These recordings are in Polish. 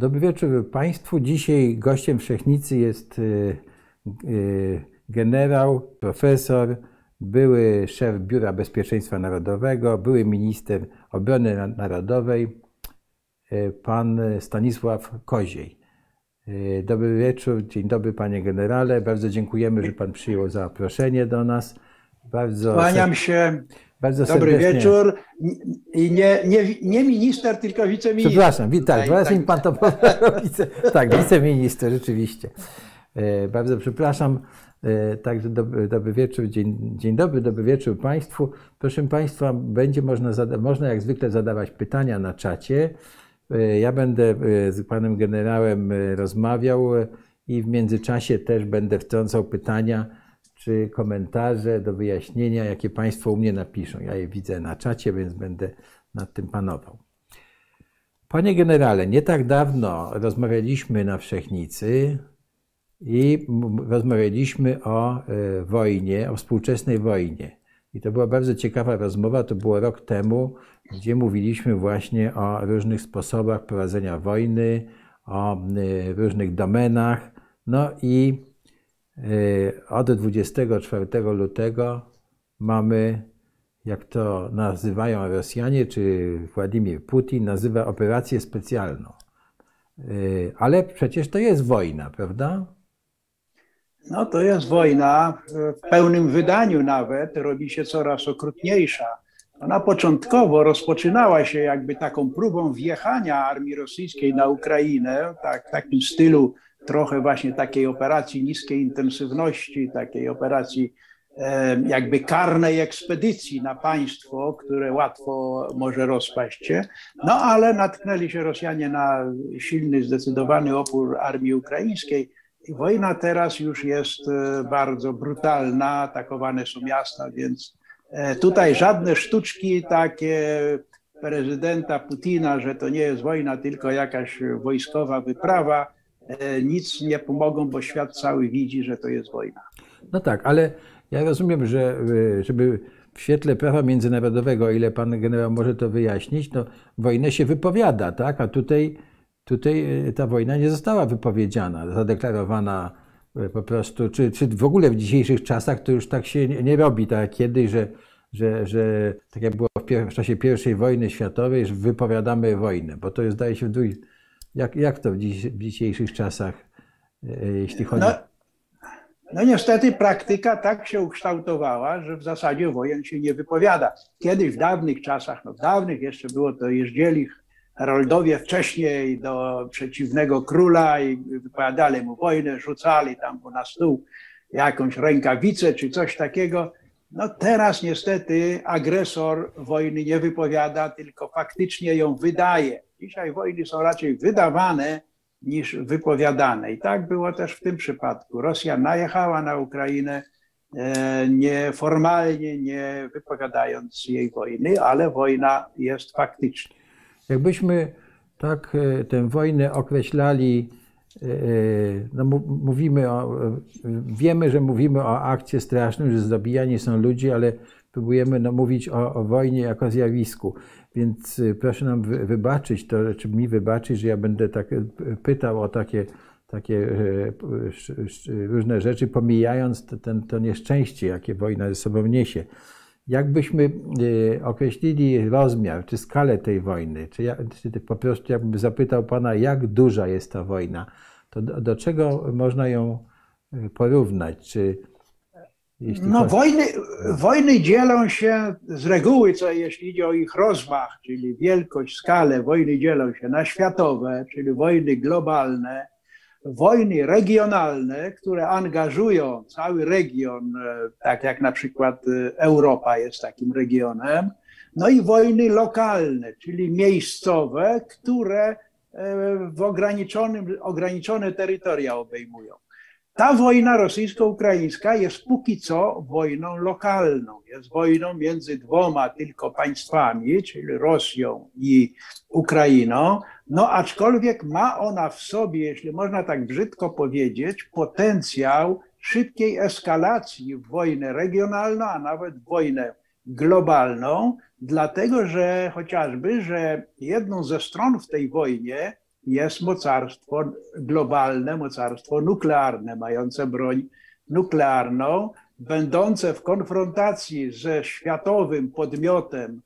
Dobry wieczór Państwu. Dzisiaj gościem Wszechnicy jest y, y, generał, profesor, były szef Biura Bezpieczeństwa Narodowego, były minister obrony narodowej, y, pan Stanisław Koziej. Dobry wieczór, dzień dobry panie generale. Bardzo dziękujemy, że pan przyjął zaproszenie do nas. Bardzo Kłaniam się. Bardzo Dobry serdecznie. wieczór. I nie, nie, nie minister, tylko wiceminister. Przepraszam, tak, teraz tak, pan to wice, Tak, wiceminister, rzeczywiście. E, bardzo przepraszam. E, także dobry, dobry wieczór, dzień, dzień dobry, dobry wieczór Państwu. Proszę Państwa, będzie można, można jak zwykle zadawać pytania na czacie. E, ja będę z Panem Generałem rozmawiał i w międzyczasie też będę wtrącał pytania czy komentarze do wyjaśnienia, jakie Państwo u mnie napiszą. Ja je widzę na czacie, więc będę nad tym panował. Panie generale, nie tak dawno rozmawialiśmy na Wszechnicy i rozmawialiśmy o e, wojnie, o współczesnej wojnie. I to była bardzo ciekawa rozmowa, to było rok temu, gdzie mówiliśmy właśnie o różnych sposobach prowadzenia wojny, o e, różnych domenach. No i od 24 lutego mamy, jak to nazywają Rosjanie, czy Władimir Putin nazywa operację specjalną. Y, ale przecież to jest wojna, prawda? No to jest wojna w pełnym wydaniu nawet, robi się coraz okrutniejsza. Ona początkowo rozpoczynała się jakby taką próbą wjechania armii rosyjskiej na Ukrainę, tak, w takim stylu trochę właśnie takiej operacji niskiej intensywności, takiej operacji e, jakby karnej ekspedycji na państwo, które łatwo może rozpaść się. No ale natknęli się Rosjanie na silny, zdecydowany opór armii ukraińskiej. I wojna teraz już jest e, bardzo brutalna, atakowane są miasta, więc e, tutaj żadne sztuczki takie prezydenta Putina, że to nie jest wojna, tylko jakaś wojskowa wyprawa nic nie pomogą, bo świat cały widzi, że to jest wojna. No tak, ale ja rozumiem, że e, żeby w świetle prawa międzynarodowego, o ile pan generał może to wyjaśnić, to wojnę się wypowiada, tak? A tutaj, tutaj e, ta wojna nie została wypowiedziana, zadeklarowana po prostu, czy, czy w ogóle w dzisiejszych czasach to już tak się nie, robi, tak jak kiedyś, że, że, że tak jak było w, w czasie I wojny światowej, że wypowiadamy wojnę, bo to jest, zdaje się, w jak, jak to w, dziś, w dzisiejszych czasach, e, jeśli chodzi no, no niestety praktyka tak się ukształtowała, że w zasadzie wojen się nie wypowiada. Kiedyś w dawnych czasach, no w dawnych jeszcze było to, jeździli heroldowie wcześniej do przeciwnego króla i wypowiadali mu wojnę, rzucali tam na stół jakąś rękawicę czy coś takiego. No teraz niestety agresor wojny nie wypowiada, tylko faktycznie ją wydaje. Dzisiaj wojny są raczej wydawane niż wypowiadane. I tak było też w tym przypadku. Rosja najechała na Ukrainę e, nieformalnie, nie wypowiadając jej wojny, ale wojna jest faktyczna. Jakbyśmy tak e, tę wojnę określali, e, no mówimy o, wiemy, że mówimy o akcie strasznym, że zabijani są ludzie, ale próbujemy no, mówić o, o wojnie jako zjawisku. Więc y, proszę nam wybaczyć to, czy mi wybaczyć, że ja będę tak y, pytał o takie, takie y, różne rzeczy, pomijając ten, to nieszczęście, jakie wojna ze sobą niesie. Jakbyśmy określili rozmiar czy skalę tej wojny, czy, ja, czy po prostu jakbym zapytał Pana, jak duża jest ta wojna, to do, do czego można ją porównać? Czy no, wojny, wojny dzielą się z reguły, co jeśli idzie o ich rozmach, czyli wielkość, skalę, wojny dzielą się na światowe, czyli wojny globalne, wojny regionalne, które angażują cały region, e, tak jak na przykład e, Europa jest takim regionem, no i wojny lokalne, czyli miejscowe, które e, w ograniczonym, ograniczone terytoria obejmują. Ta wojna rosyjsko-ukraińska jest póki co wojną lokalną, jest wojną między dwoma tylko państwami, czyli Rosją i Ukrainą, no aczkolwiek ma ona w sobie, jeśli można tak brzydko powiedzieć, potencjał szybkiej eskalacji w wojnę regionalną, a nawet wojnę globalną, dlatego że chociażby, że jedną ze stron w tej wojnie jest mocarstwo globalne, mocarstwo nuklearne, mające broń nuklearną, będące w konfrontacji ze światowym podmiotem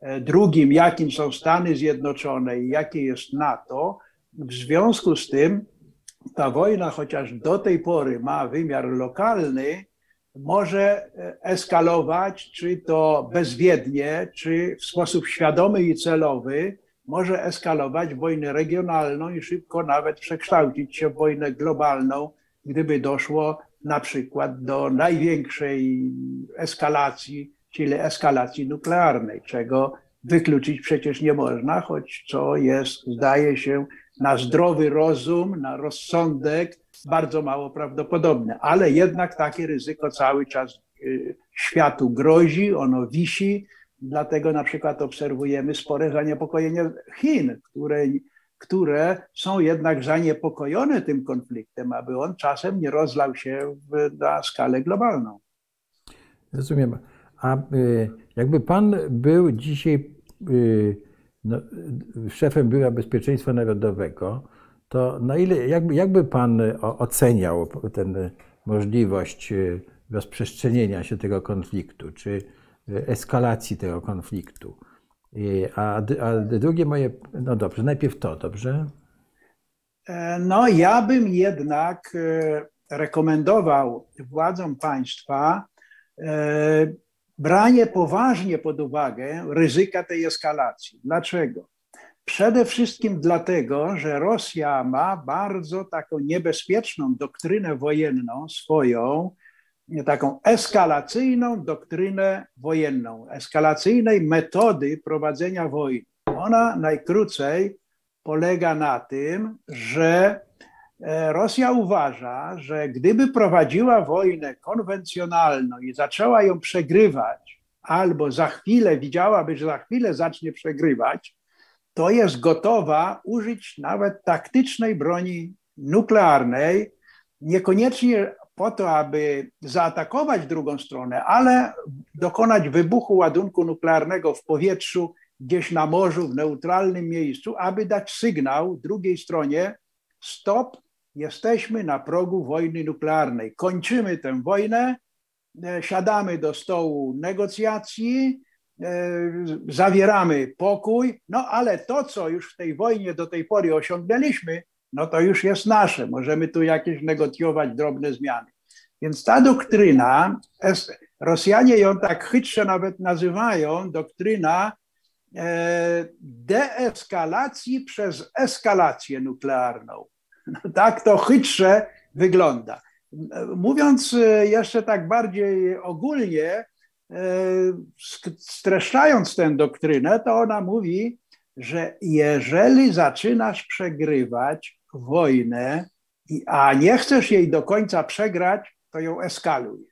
e, drugim, jakim są Stany Zjednoczone i jakie jest NATO. W związku z tym ta wojna, chociaż do tej pory ma wymiar lokalny, może e, eskalować, czy to bezwiednie, czy w sposób świadomy i celowy, może eskalować w wojnę regionalną i szybko nawet przekształcić się w wojnę globalną, gdyby doszło na przykład do największej eskalacji, czyli eskalacji nuklearnej, czego wykluczyć przecież nie można, choć co jest, zdaje się, na zdrowy rozum, na rozsądek bardzo mało prawdopodobne. Ale jednak takie ryzyko cały czas y, światu grozi, ono wisi. Dlatego na przykład obserwujemy spore zaniepokojenie Chin, które, które są jednak zaniepokojone tym konfliktem, aby on czasem nie rozlał się w, na skalę globalną. Rozumiem. A y, jakby pan był dzisiaj y, no, szefem Biura Bezpieczeństwa Narodowego, to na ile, jakby, jakby Pan oceniał tę możliwość y, rozprzestrzenienia się tego konfliktu, czy eskalacji tego konfliktu? A, a drugie moje, no dobrze, najpierw to, dobrze? E, no, ja bym jednak e, rekomendował władzom państwa e, branie poważnie pod uwagę ryzyka tej eskalacji. Dlaczego? Przede wszystkim dlatego, że Rosja ma bardzo taką niebezpieczną doktrynę wojenną swoją, taką eskalacyjną doktrynę wojenną, eskalacyjnej metody prowadzenia wojny. Ona najkrócej polega na tym, że e, Rosja uważa, że gdyby prowadziła wojnę konwencjonalną i zaczęła ją przegrywać, albo za chwilę widziałaby, że za chwilę zacznie przegrywać, to jest gotowa użyć nawet taktycznej broni nuklearnej, niekoniecznie po to, aby zaatakować drugą stronę, ale dokonać wybuchu ładunku nuklearnego w powietrzu, gdzieś na morzu, w neutralnym miejscu, aby dać sygnał drugiej stronie: stop, jesteśmy na progu wojny nuklearnej, kończymy tę wojnę, e, siadamy do stołu negocjacji, E, zawieramy pokój, no ale to, co już w tej wojnie do tej pory osiągnęliśmy, no to już jest nasze. Możemy tu jakieś negocjować drobne zmiany. Więc ta doktryna, Rosjanie ją tak chytrze nawet nazywają, doktryna e, deeskalacji przez eskalację nuklearną. No tak to chytrze wygląda. Mówiąc e, jeszcze tak bardziej ogólnie, streszczając tę doktrynę, to ona mówi, że jeżeli zaczynasz przegrywać wojnę, a nie chcesz jej do końca przegrać, to ją eskaluj.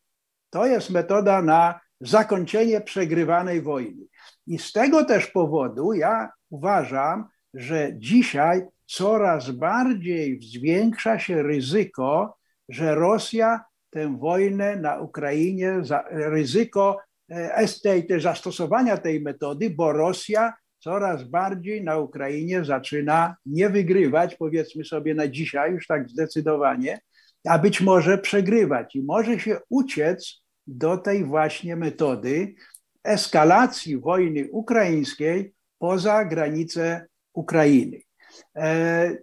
To jest metoda na zakończenie przegrywanej wojny. I z tego też powodu ja uważam, że dzisiaj coraz bardziej zwiększa się ryzyko, że Rosja tę wojnę na Ukrainie, ryzyko tej zastosowania tej metody, bo Rosja coraz bardziej na Ukrainie zaczyna nie wygrywać, powiedzmy sobie na dzisiaj już tak zdecydowanie, a być może przegrywać i może się uciec do tej właśnie metody eskalacji wojny ukraińskiej poza granice Ukrainy. E,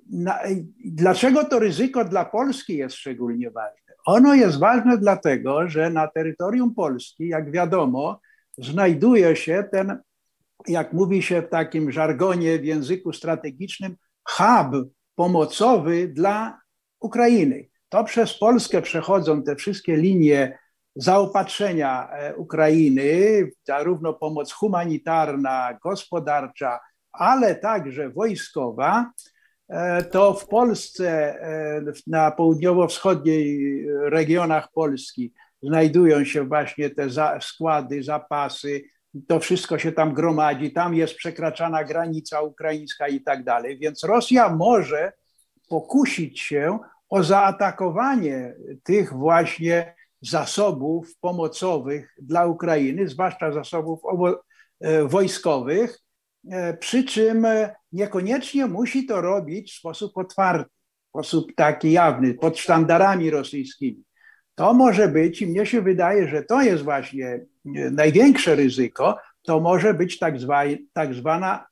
dlaczego to ryzyko dla Polski jest szczególnie ważne? Ono jest ważne dlatego, że na terytorium Polski, jak wiadomo, znajduje się ten, jak mówi się w takim żargonie, w języku strategicznym, hub pomocowy dla Ukrainy. To przez Polskę przechodzą te wszystkie linie zaopatrzenia e, Ukrainy, zarówno pomoc humanitarna, gospodarcza, ale także wojskowa. E, to w Polsce, e, na południowo-wschodniej regionach Polski znajdują się właśnie te składy, zapasy, to wszystko się tam gromadzi, tam jest przekraczana granica ukraińska i tak dalej. Więc Rosja może pokusić się o zaatakowanie tych właśnie zasobów pomocowych dla Ukrainy, zwłaszcza zasobów e, wojskowych, przy czym niekoniecznie musi to robić w sposób otwarty, w sposób taki jawny, pod sztandarami rosyjskimi. To może być, i mnie się wydaje, że to jest właśnie największe ryzyko, to może być tak, zwa, tak, zwana,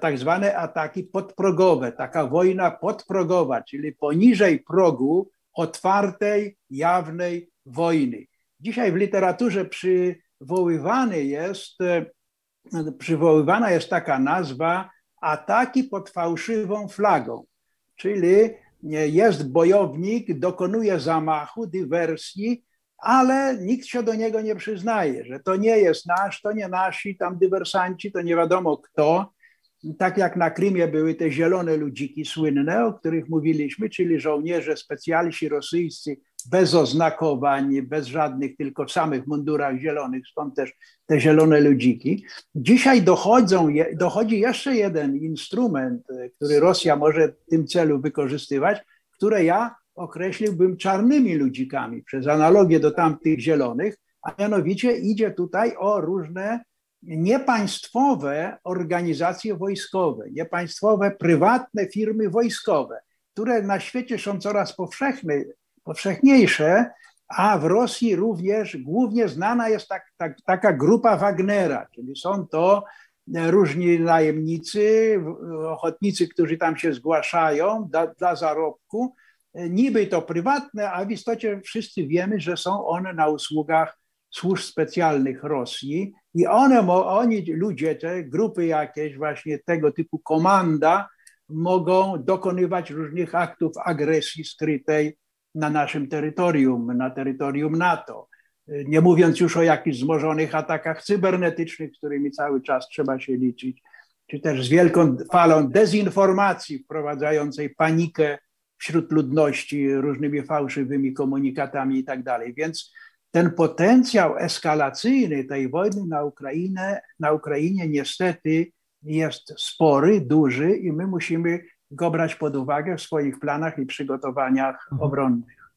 tak zwane ataki podprogowe, taka wojna podprogowa, czyli poniżej progu otwartej, jawnej wojny. Dzisiaj w literaturze przywoływany jest, przywoływana jest taka nazwa ataki pod fałszywą flagą, czyli jest bojownik, dokonuje zamachu, dywersji, ale nikt się do niego nie przyznaje, że to nie jest nasz, to nie nasi, tam dywersanci, to nie wiadomo kto. Tak jak na Krymie były te zielone ludziki słynne, o których mówiliśmy, czyli żołnierze specjalsi rosyjscy bez oznakowań, bez żadnych, tylko w samych mundurach zielonych, stąd też te zielone ludziki. Dzisiaj dochodzą, dochodzi jeszcze jeden instrument, który Rosja może w tym celu wykorzystywać, które ja określiłbym czarnymi ludzikami przez analogię do tamtych zielonych, a mianowicie idzie tutaj o różne niepaństwowe organizacje wojskowe, niepaństwowe, prywatne firmy wojskowe, które na świecie są coraz powszechne, powszechniejsze, a w Rosji również głównie znana jest tak, tak, taka grupa Wagnera, czyli są to różni najemnicy, ochotnicy, którzy tam się zgłaszają dla, dla zarobku. Niby to prywatne, a w istocie wszyscy wiemy, że są one na usługach służb specjalnych Rosji i one, oni, ludzie, te grupy jakieś, właśnie tego typu komanda, mogą dokonywać różnych aktów agresji skrytej na naszym terytorium, na terytorium NATO. Nie mówiąc już o jakichś wzmożonych atakach cybernetycznych, z którymi cały czas trzeba się liczyć, czy też z wielką falą dezinformacji wprowadzającej panikę wśród ludności różnymi fałszywymi komunikatami i tak dalej. Więc ten potencjał eskalacyjny tej wojny na Ukrainę, na Ukrainie niestety jest spory, duży i my musimy go brać pod uwagę w swoich planach i przygotowaniach mhm. obronnych.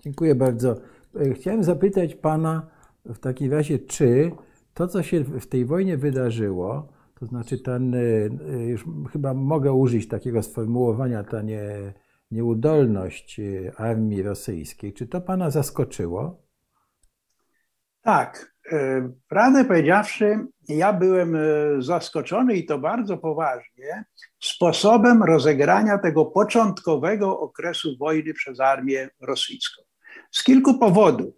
Dziękuję bardzo. E, chciałem zapytać Pana w takim razie, czy to, co się w tej wojnie wydarzyło, to znaczy ten, e, już chyba mogę użyć takiego sformułowania, ta nie, nieudolność e, armii rosyjskiej, czy to Pana zaskoczyło? Tak, E, prawdę powiedziawszy, ja byłem e, zaskoczony i to bardzo poważnie sposobem rozegrania tego początkowego okresu wojny przez armię rosyjską. Z kilku powodów.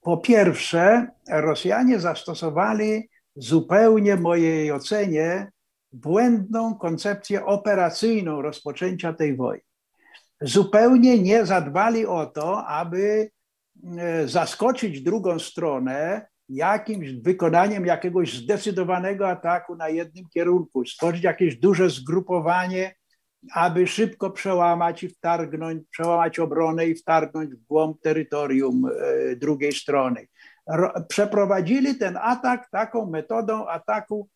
Po pierwsze, Rosjanie zastosowali zupełnie, mojej ocenie, błędną koncepcję operacyjną rozpoczęcia tej wojny. Zupełnie nie zadbali o to, aby e, zaskoczyć drugą stronę jakimś wykonaniem jakiegoś zdecydowanego ataku na jednym kierunku, stworzyć jakieś duże zgrupowanie, aby szybko przełamać i wtargnąć, przełamać obronę i wtargnąć w głąb terytorium e, drugiej strony. Przeprowadzili ten atak taką metodą ataku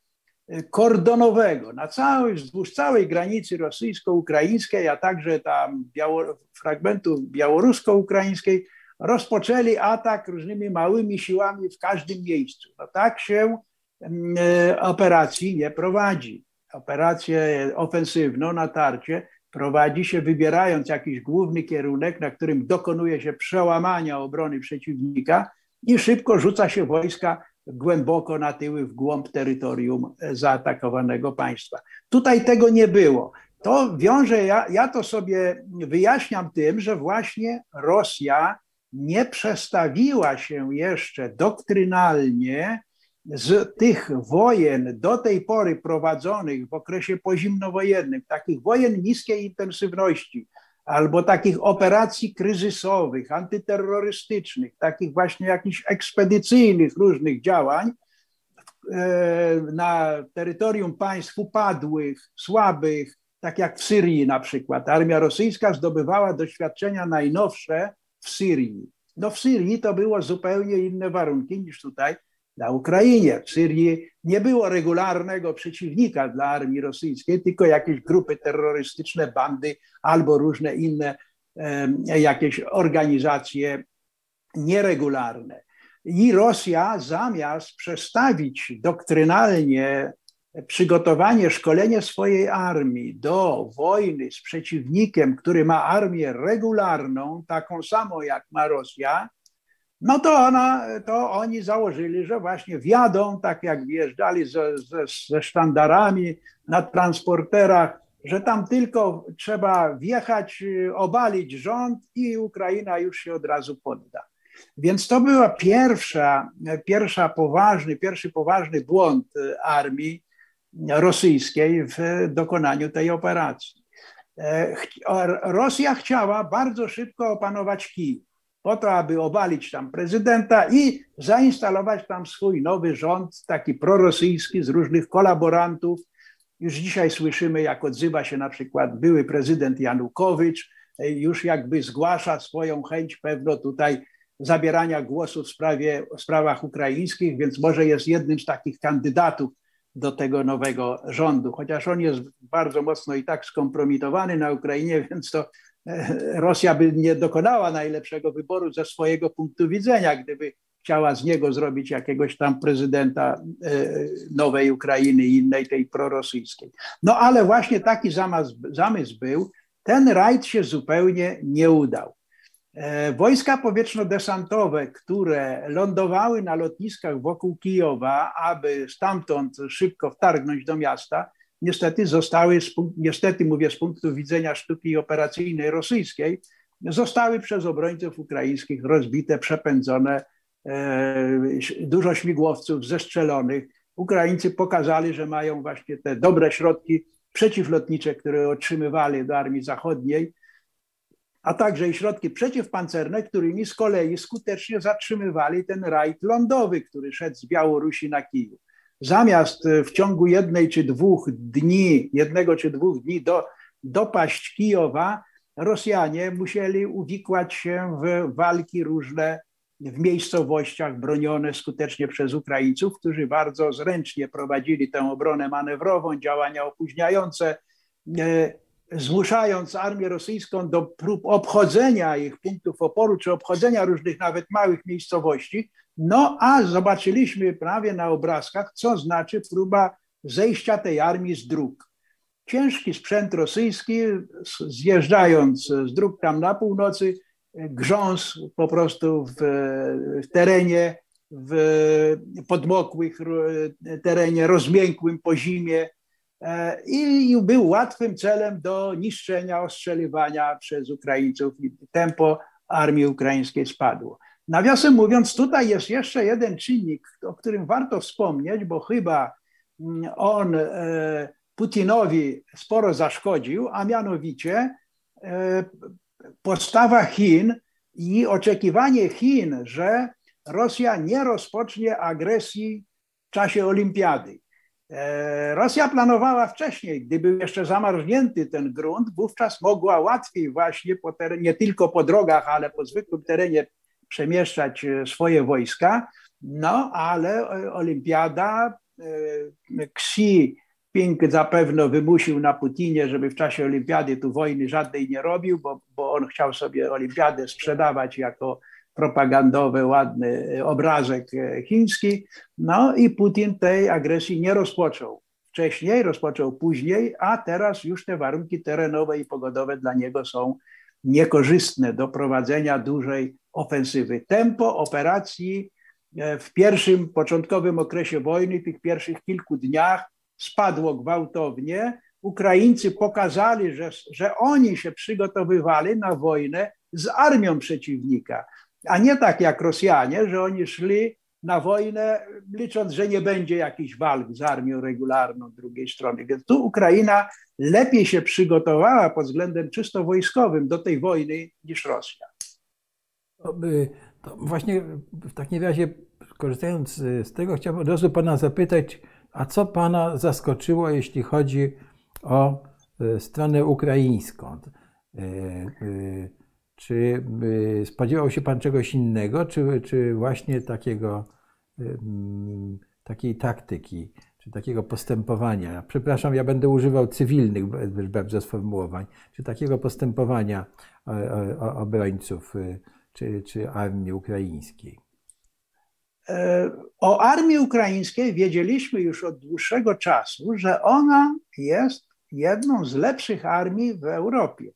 e, kordonowego na całej, wzdłuż całej granicy rosyjsko-ukraińskiej, a także tam biało, fragmentu białorusko-ukraińskiej, rozpoczęli atak różnymi małymi siłami w każdym miejscu. No tak się mm, e, operacji nie prowadzi. Operację ofensywną, natarcie prowadzi się wybierając jakiś główny kierunek, na którym dokonuje się przełamania obrony przeciwnika i szybko rzuca się wojska głęboko na tyły w głąb terytorium zaatakowanego państwa. Tutaj tego nie było. To wiąże, ja, ja to sobie wyjaśniam tym, że właśnie Rosja nie przestawiła się jeszcze doktrynalnie z tych wojen do tej pory prowadzonych w okresie pozimnowojennym, takich wojen niskiej intensywności, albo takich operacji kryzysowych, antyterrorystycznych, takich właśnie jakichś ekspedycyjnych różnych działań e, na terytorium państw upadłych, słabych, tak jak w Syrii na przykład. Armia rosyjska zdobywała doświadczenia najnowsze w Syrii. No w Syrii to było zupełnie inne warunki niż tutaj na Ukrainie. W Syrii nie było regularnego przeciwnika dla armii rosyjskiej, tylko jakieś grupy terrorystyczne, bandy albo różne inne jakieś organizacje nieregularne. I Rosja zamiast przestawić doktrynalnie przygotowanie, szkolenie swojej armii do wojny z przeciwnikiem, który ma armię regularną, taką samą jak ma Rosja, no to, ona, to oni założyli, że właśnie wjadą, tak jak wjeżdżali ze, ze, ze sztandarami na transporterach, że tam tylko trzeba wjechać, obalić rząd i Ukraina już się od razu podda. Więc to była pierwsza, pierwsza poważny, pierwszy poważny błąd armii rosyjskiej w dokonaniu tej operacji. E, Rosja chciała bardzo szybko opanować Kijów po to, aby obalić tam prezydenta i zainstalować tam swój nowy rząd, taki prorosyjski z różnych kolaborantów. Już dzisiaj słyszymy, jak odzywa się na przykład były prezydent Janukowycz, już jakby zgłasza swoją chęć pewno tutaj zabierania głosu w, sprawie, w sprawach ukraińskich, więc może jest jednym z takich kandydatów do tego nowego rządu, chociaż on jest bardzo mocno i tak skompromitowany na Ukrainie, więc to Rosja by nie dokonała najlepszego wyboru ze swojego punktu widzenia, gdyby chciała z niego zrobić jakiegoś tam prezydenta e, nowej Ukrainy innej tej prorosyjskiej. No ale właśnie taki zamysł, zamysł był. Ten rajd się zupełnie nie udał. E, wojska powietrzno-desantowe, które lądowały na lotniskach wokół Kijowa, aby stamtąd szybko wtargnąć do miasta, niestety zostały, niestety mówię z punktu widzenia sztuki operacyjnej rosyjskiej, zostały przez obrońców ukraińskich rozbite, przepędzone, e, dużo śmigłowców zestrzelonych. Ukraińcy pokazali, że mają właśnie te dobre środki przeciwlotnicze, które otrzymywali do armii zachodniej, a także i środki przeciwpancerne, którymi z kolei skutecznie zatrzymywali ten rajd lądowy, który szedł z Białorusi na Kijów. Zamiast e, w ciągu jednej czy dwóch dni, jednego czy dwóch dni do, dopaść Kijowa, Rosjanie musieli uwikłać się w walki różne w miejscowościach bronione skutecznie przez Ukraińców, którzy bardzo zręcznie prowadzili tę obronę manewrową, działania opóźniające, e, zmuszając armię rosyjską do prób obchodzenia ich punktów oporu, czy obchodzenia różnych nawet małych miejscowości, no a zobaczyliśmy prawie na obrazkach, co znaczy próba zejścia tej armii z dróg. Ciężki sprzęt rosyjski, zjeżdżając z dróg tam na północy, grząs po prostu w, w terenie, w podmokłych terenie, rozmiękłym po zimie i był łatwym celem do niszczenia, ostrzeliwania przez Ukraińców tempo armii ukraińskiej spadło. Nawiasem mówiąc, tutaj jest jeszcze jeden czynnik, o którym warto wspomnieć, bo chyba mm, on e, Putinowi sporo zaszkodził, a mianowicie e, postawa Chin i oczekiwanie Chin, że Rosja nie rozpocznie agresji w czasie olimpiady. E, Rosja planowała wcześniej, gdyby jeszcze zamarznięty ten grunt, wówczas mogła łatwiej właśnie po terenie, nie tylko po drogach, ale po zwykłym terenie przemieszczać e, swoje wojska, no ale e, olimpiada, Xi Ping zapewne wymusił na Putinie, żeby w czasie olimpiady tu wojny żadnej nie robił, bo, bo on chciał sobie olimpiadę sprzedawać jako propagandowy, ładny obrazek chiński. No i Putin tej agresji nie rozpoczął wcześniej, rozpoczął później, a teraz już te warunki terenowe i pogodowe dla niego są niekorzystne do prowadzenia dużej ofensywy. Tempo operacji e, w pierwszym, początkowym okresie wojny, tych pierwszych kilku dniach spadło gwałtownie. Ukraińcy pokazali, że, że oni się przygotowywali na wojnę z armią przeciwnika, a nie tak jak Rosjanie, że oni szli na wojnę, licząc, że nie będzie jakichś walk z armią regularną drugiej strony. Więc tu Ukraina lepiej się przygotowała pod względem czysto wojskowym do tej wojny niż Rosja. To właśnie w takim razie, korzystając z tego, chciałbym od razu Pana zapytać, a co Pana zaskoczyło, jeśli chodzi o e, stronę ukraińską? E, e, czy spodziewał się Pan czegoś innego, czy, czy właśnie takiego, takiej taktyki, czy takiego postępowania? Przepraszam, ja będę używał cywilnych bardzo sformułowań, czy takiego postępowania obrońców czy, czy armii ukraińskiej? O armii ukraińskiej wiedzieliśmy już od dłuższego czasu, że ona jest jedną z lepszych armii w Europie.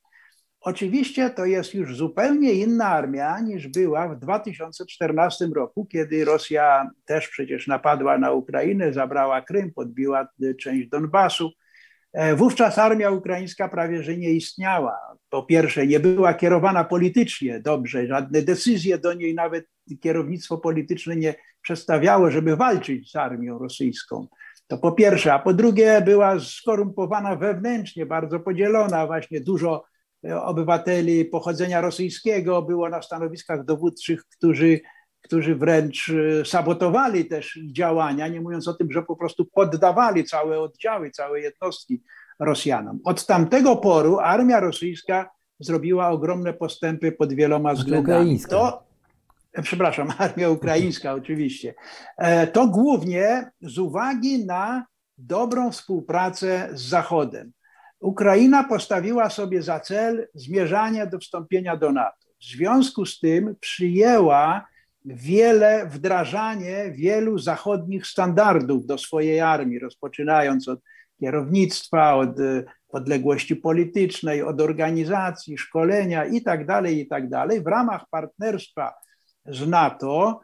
Oczywiście to jest już zupełnie inna armia niż była w 2014 roku, kiedy Rosja też przecież napadła na Ukrainę, zabrała Krym, podbiła część Donbasu. E, wówczas armia ukraińska prawie że nie istniała. Po pierwsze, nie była kierowana politycznie dobrze, żadne decyzje do niej nawet kierownictwo polityczne nie przestawiało, żeby walczyć z armią rosyjską. To po pierwsze, a po drugie była skorumpowana wewnętrznie, bardzo podzielona, właśnie dużo e, obywateli pochodzenia rosyjskiego było na stanowiskach dowódczych, którzy, którzy wręcz e, sabotowali też działania, nie mówiąc o tym, że po prostu poddawali całe oddziały, całe jednostki Rosjanom. Od tamtego poru armia rosyjska zrobiła ogromne postępy pod wieloma względami. To, przepraszam, armia ukraińska oczywiście, e, to głównie z uwagi na dobrą współpracę z Zachodem. Ukraina postawiła sobie za cel zmierzanie do wstąpienia do NATO. W związku z tym przyjęła wiele, wdrażanie wielu zachodnich standardów do swojej armii, rozpoczynając od kierownictwa, od e, podległości politycznej, od organizacji, szkolenia itd., tak itd. Tak w ramach partnerstwa z NATO,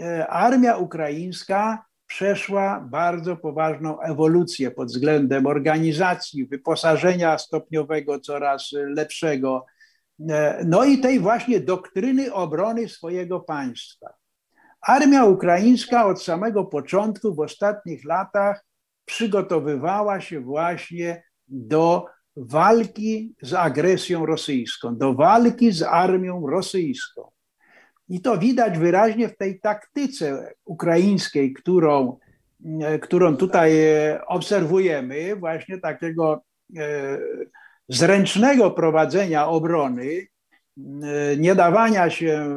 e, armia ukraińska przeszła bardzo poważną ewolucję pod względem organizacji, wyposażenia stopniowego coraz lepszego, e, no i tej właśnie doktryny obrony swojego państwa. Armia ukraińska od samego początku w ostatnich latach przygotowywała się właśnie do walki z agresją rosyjską, do walki z armią rosyjską. I to widać wyraźnie w tej taktyce ukraińskiej, którą, e, którą tutaj e, obserwujemy, właśnie takiego e, zręcznego prowadzenia obrony, nie dawania się,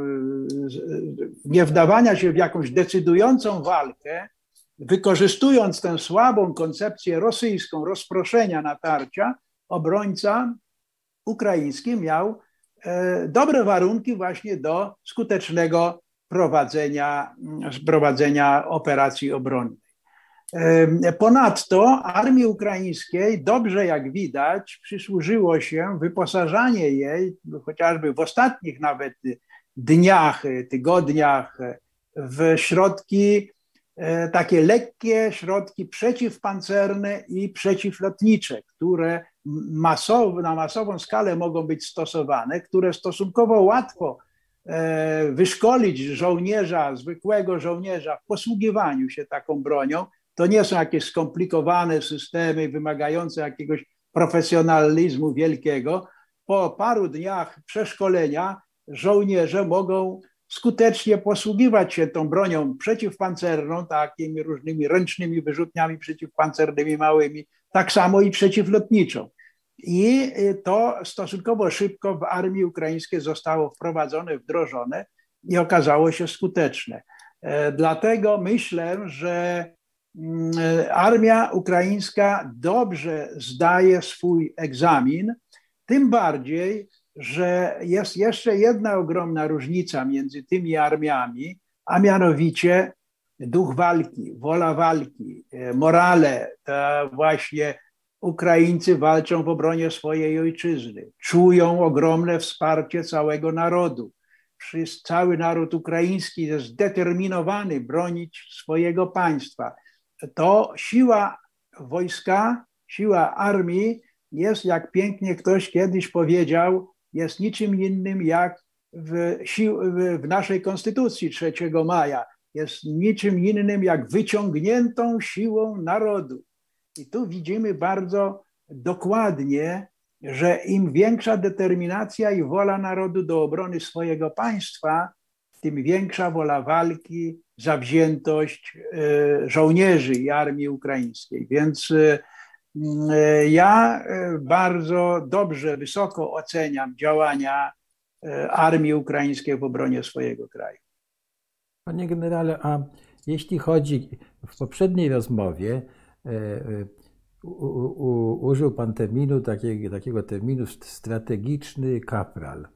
nie wdawania się w jakąś decydującą walkę, wykorzystując tę słabą koncepcję rosyjską rozproszenia natarcia, obrońca ukraiński miał dobre warunki właśnie do skutecznego prowadzenia, prowadzenia operacji obronnej. E, ponadto armii ukraińskiej dobrze, jak widać, przysłużyło się wyposażanie jej, chociażby w ostatnich nawet dniach, tygodniach, w środki e, takie lekkie środki przeciwpancerne i przeciwlotnicze, które masow, na masową skalę mogą być stosowane, które stosunkowo łatwo e, wyszkolić żołnierza, zwykłego żołnierza w posługiwaniu się taką bronią. To nie są jakieś skomplikowane systemy wymagające jakiegoś profesjonalizmu wielkiego. Po paru dniach przeszkolenia żołnierze mogą skutecznie posługiwać się tą bronią przeciwpancerną, takimi różnymi ręcznymi wyrzutniami przeciwpancernymi małymi, tak samo i przeciwlotniczą. I y, to stosunkowo szybko w armii ukraińskiej zostało wprowadzone, wdrożone i okazało się skuteczne. E, dlatego myślę, że mm, armia ukraińska dobrze zdaje swój egzamin, tym bardziej, że jest jeszcze jedna ogromna różnica między tymi armiami, a mianowicie duch walki, wola walki, e, morale, ta właśnie Ukraińcy walczą w obronie swojej ojczyzny, czują ogromne wsparcie całego narodu. Cały naród ukraiński jest zdeterminowany bronić swojego państwa. To siła wojska, siła armii jest, jak pięknie ktoś kiedyś powiedział, jest niczym innym jak w, sił, w naszej konstytucji 3 maja jest niczym innym jak wyciągniętą siłą narodu. I tu widzimy bardzo dokładnie, że im większa determinacja i wola narodu do obrony swojego państwa, tym większa wola walki, zawziętość e, żołnierzy i armii ukraińskiej. Więc e, e, ja bardzo dobrze, wysoko oceniam działania armii ukraińskiej w obronie swojego kraju. Panie generale, a jeśli chodzi w poprzedniej rozmowie, e, e, u, u, użył Pan terminu, takiego, takiego terminu strategiczny kapral.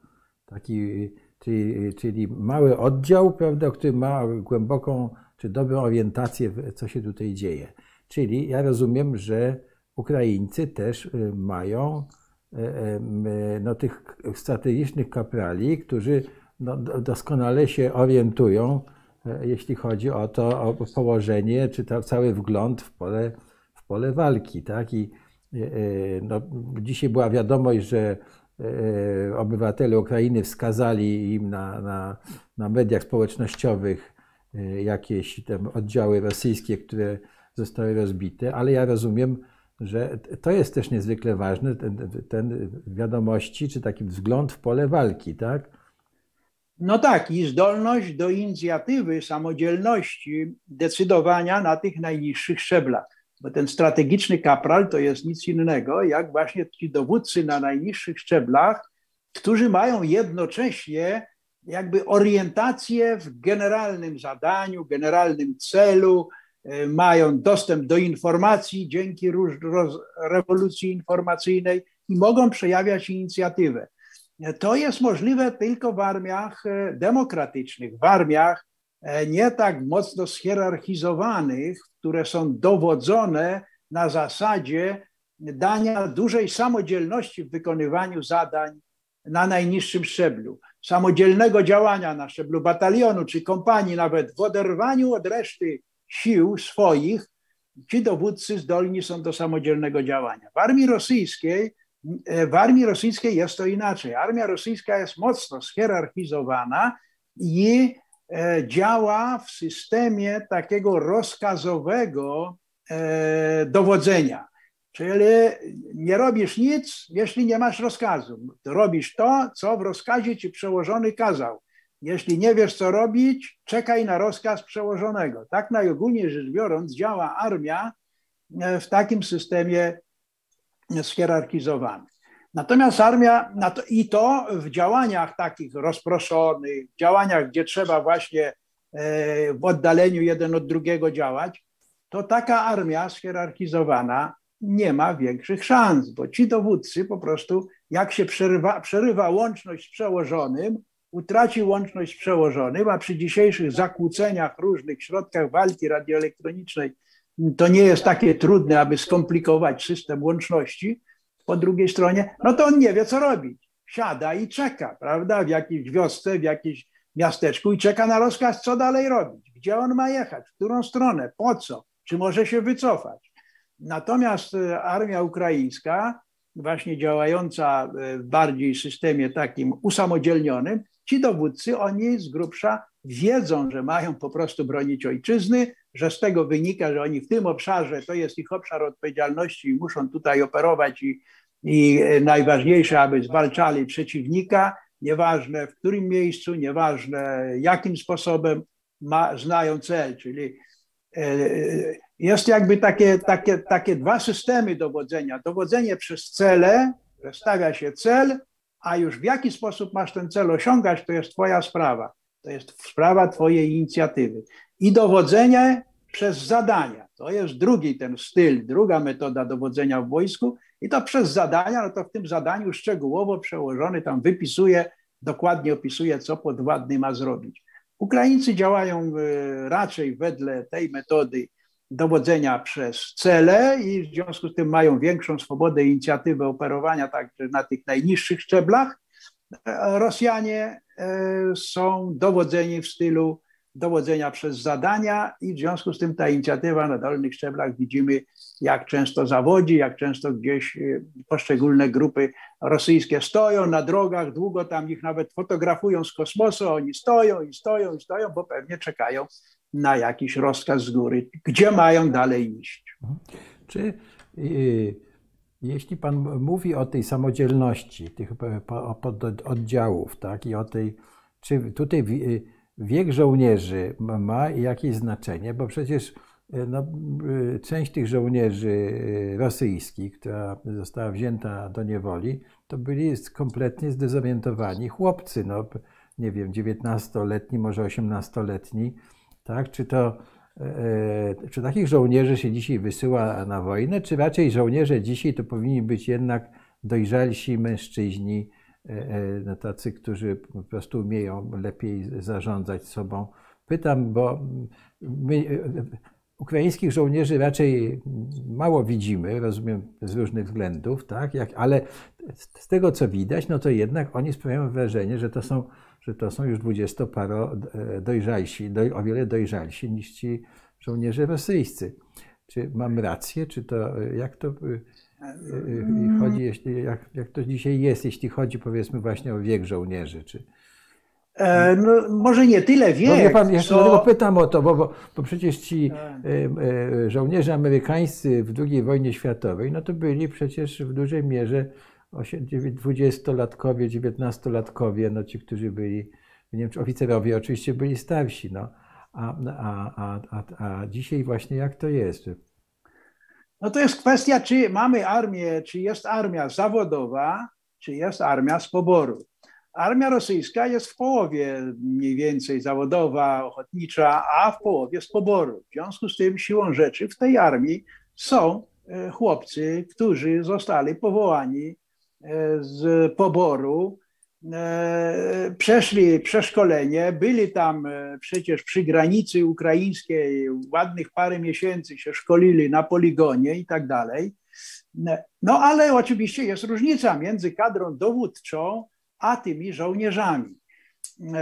Taki, czyli, czyli mały oddział, prawda, który ma głęboką czy dobrą orientację, co się tutaj dzieje. Czyli ja rozumiem, że Ukraińcy też y, mają no, tych strategicznych kaprali, którzy no, doskonale się orientują, jeśli chodzi o to, o położenie, czy to cały wgląd w pole, w pole walki. Tak? I no, dzisiaj była wiadomość, że obywatele Ukrainy wskazali im na, na, na mediach społecznościowych jakieś tam oddziały rosyjskie, które zostały rozbite, ale ja rozumiem, że to jest też niezwykle ważne, ten, ten wiadomości, czy taki wzgląd w pole walki, tak? No tak, i zdolność do inicjatywy, samodzielności, decydowania na tych najniższych szczeblach. Bo ten strategiczny kapral to jest nic innego, jak właśnie ci dowódcy na najniższych szczeblach, którzy mają jednocześnie jakby orientację w generalnym zadaniu, generalnym celu, E, mają dostęp do informacji dzięki rewolucji informacyjnej i mogą przejawiać inicjatywę. E, to jest możliwe tylko w armiach e, demokratycznych, w armiach nie tak mocno schierarchizowanych, które są dowodzone na zasadzie dania dużej samodzielności w wykonywaniu zadań na najniższym szczeblu, samodzielnego działania na szczeblu batalionu czy kompanii, nawet w oderwaniu od reszty sił swoich ci dowódcy zdolni są do samodzielnego działania. W armii rosyjskiej, e, w armii rosyjskiej jest to inaczej. Armia rosyjska jest mocno schierarchizowana i e, działa w systemie takiego rozkazowego e, dowodzenia. Czyli nie robisz nic, jeśli nie masz rozkazu. Robisz to, co w rozkazie ci przełożony kazał. Jeśli nie wiesz, co robić, czekaj na rozkaz przełożonego. Tak najogólniej rzecz biorąc, działa armia e, w takim systemie schierarchizowanym. Natomiast armia, i to w działaniach takich rozproszonych, w działaniach, gdzie trzeba właśnie e, w oddaleniu jeden od drugiego działać, to taka armia schierarchizowana nie ma większych szans, bo ci dowódcy po prostu, jak się przerywa, przerywa łączność z przełożonym, utraci łączność z przełożonym, a przy dzisiejszych zakłóceniach, różnych środkach walki radioelektronicznej to nie jest takie trudne, aby skomplikować system łączności. Po drugiej stronie, no to on nie wie, co robić. Siada i czeka, prawda, w jakiejś wiosce, w jakimś miasteczku i czeka na rozkaz, co dalej robić, gdzie on ma jechać, w którą stronę, po co, czy może się wycofać. Natomiast e, armia ukraińska, właśnie działająca e, w bardziej systemie takim usamodzielnionym, ci dowódcy, oni z grubsza wiedzą, że mają po prostu bronić ojczyzny, że z tego wynika, że oni w tym obszarze, to jest ich obszar odpowiedzialności i muszą tutaj operować i, i najważniejsze, aby zwalczali przeciwnika, nieważne w którym miejscu, nieważne jakim sposobem ma, znają cel, czyli e, jest jakby takie, takie, takie dwa systemy dowodzenia. Dowodzenie przez cele, że stawia się cel, a już w jaki sposób masz ten cel osiągać, to jest Twoja sprawa. To jest sprawa Twojej inicjatywy. I dowodzenie przez zadania. To jest drugi ten styl, druga metoda dowodzenia w wojsku. I to przez zadania, no to w tym zadaniu szczegółowo przełożony tam wypisuje, dokładnie opisuje, co podwładny ma zrobić. Ukraińcy działają e, raczej wedle tej metody dowodzenia przez cele i w związku z tym mają większą swobodę inicjatywy operowania także na tych najniższych szczeblach. Rosjanie e, są dowodzeni w stylu dowodzenia przez zadania i w związku z tym ta inicjatywa na dolnych szczeblach widzimy, jak często zawodzi, jak często gdzieś e, poszczególne grupy rosyjskie stoją na drogach, długo tam ich nawet fotografują z kosmosu, oni stoją i stoją i stoją, bo pewnie czekają na jakiś rozkaz z góry, gdzie mają dalej iść. Czy y, jeśli Pan mówi o tej samodzielności tych oddziałów, tak, i o tej, czy tutaj wiek żołnierzy ma jakieś znaczenie, bo przecież y, no, część tych żołnierzy rosyjskich, która została wzięta do niewoli, to byli kompletnie zdezorientowani chłopcy, no, nie wiem, 19-letni, może 18-letni, tak? Czy to e, czy takich żołnierzy się dzisiaj wysyła na wojnę, czy raczej żołnierze dzisiaj to powinni być jednak dojrzalsi mężczyźni, no, tacy, którzy po prostu umieją lepiej zarządzać sobą. Pytam, bo my, ukraińskich żołnierzy raczej mało widzimy, rozumiem, z różnych względów, tak? Jak, ale z tego, co widać, no to jednak oni sprawiają wrażenie, że to są, że to są już dwudziestoparo dojrzalsi, doj, o wiele dojrzalsi niż ci żołnierze rosyjscy. Czy mam rację, czy to, jak to chodzi, jak, jak to dzisiaj jest, jeśli chodzi powiedzmy właśnie o wiek żołnierzy, czy, E, no, może nie tyle wiek, no, wie pan, ja co... pytam o to, bo, bo, bo przecież ci tak. e, e, żołnierze amerykańscy w II wojnie światowej, no to byli przecież w dużej mierze dwudziestolatkowie, dziewiętnastolatkowie, no ci, którzy byli, nie wiem, czy oficerowie oczywiście byli starsi, no. A, a, a, a, dzisiaj właśnie jak to jest? No to jest kwestia, czy mamy armię, czy jest armia zawodowa, czy jest armia z poboru. Armia rosyjska jest w połowie mniej więcej zawodowa, ochotnicza, a w połowie z poboru. W związku z tym siłą rzeczy w tej armii są e, chłopcy, którzy zostali powołani z poboru, e, przeszli przeszkolenie, byli tam przecież przy granicy ukraińskiej, ładnych parę miesięcy się szkolili na poligonie i tak dalej. No ale oczywiście jest różnica między kadrą dowódczą, a tymi żołnierzami.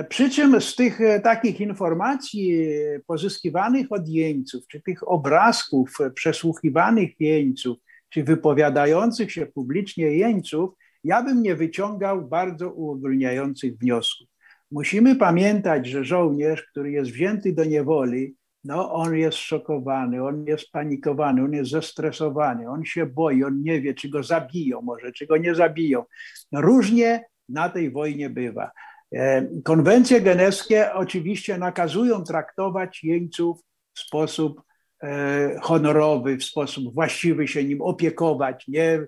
Przy czym z tych e, takich informacji pozyskiwanych od jeńców, czy tych obrazków przesłuchiwanych jeńców, czy wypowiadających się publicznie jeńców, ja bym nie wyciągał bardzo uogólniających wniosków. Musimy pamiętać, że żołnierz, który jest wzięty do niewoli, no on jest szokowany, on jest panikowany, on jest zestresowany, on się boi, on nie wie, czy go zabiją może, czy go nie zabiją. Różnie na tej wojnie bywa. E, konwencje genewskie oczywiście nakazują traktować jeńców w sposób honorowy, w sposób właściwy się nim opiekować, nie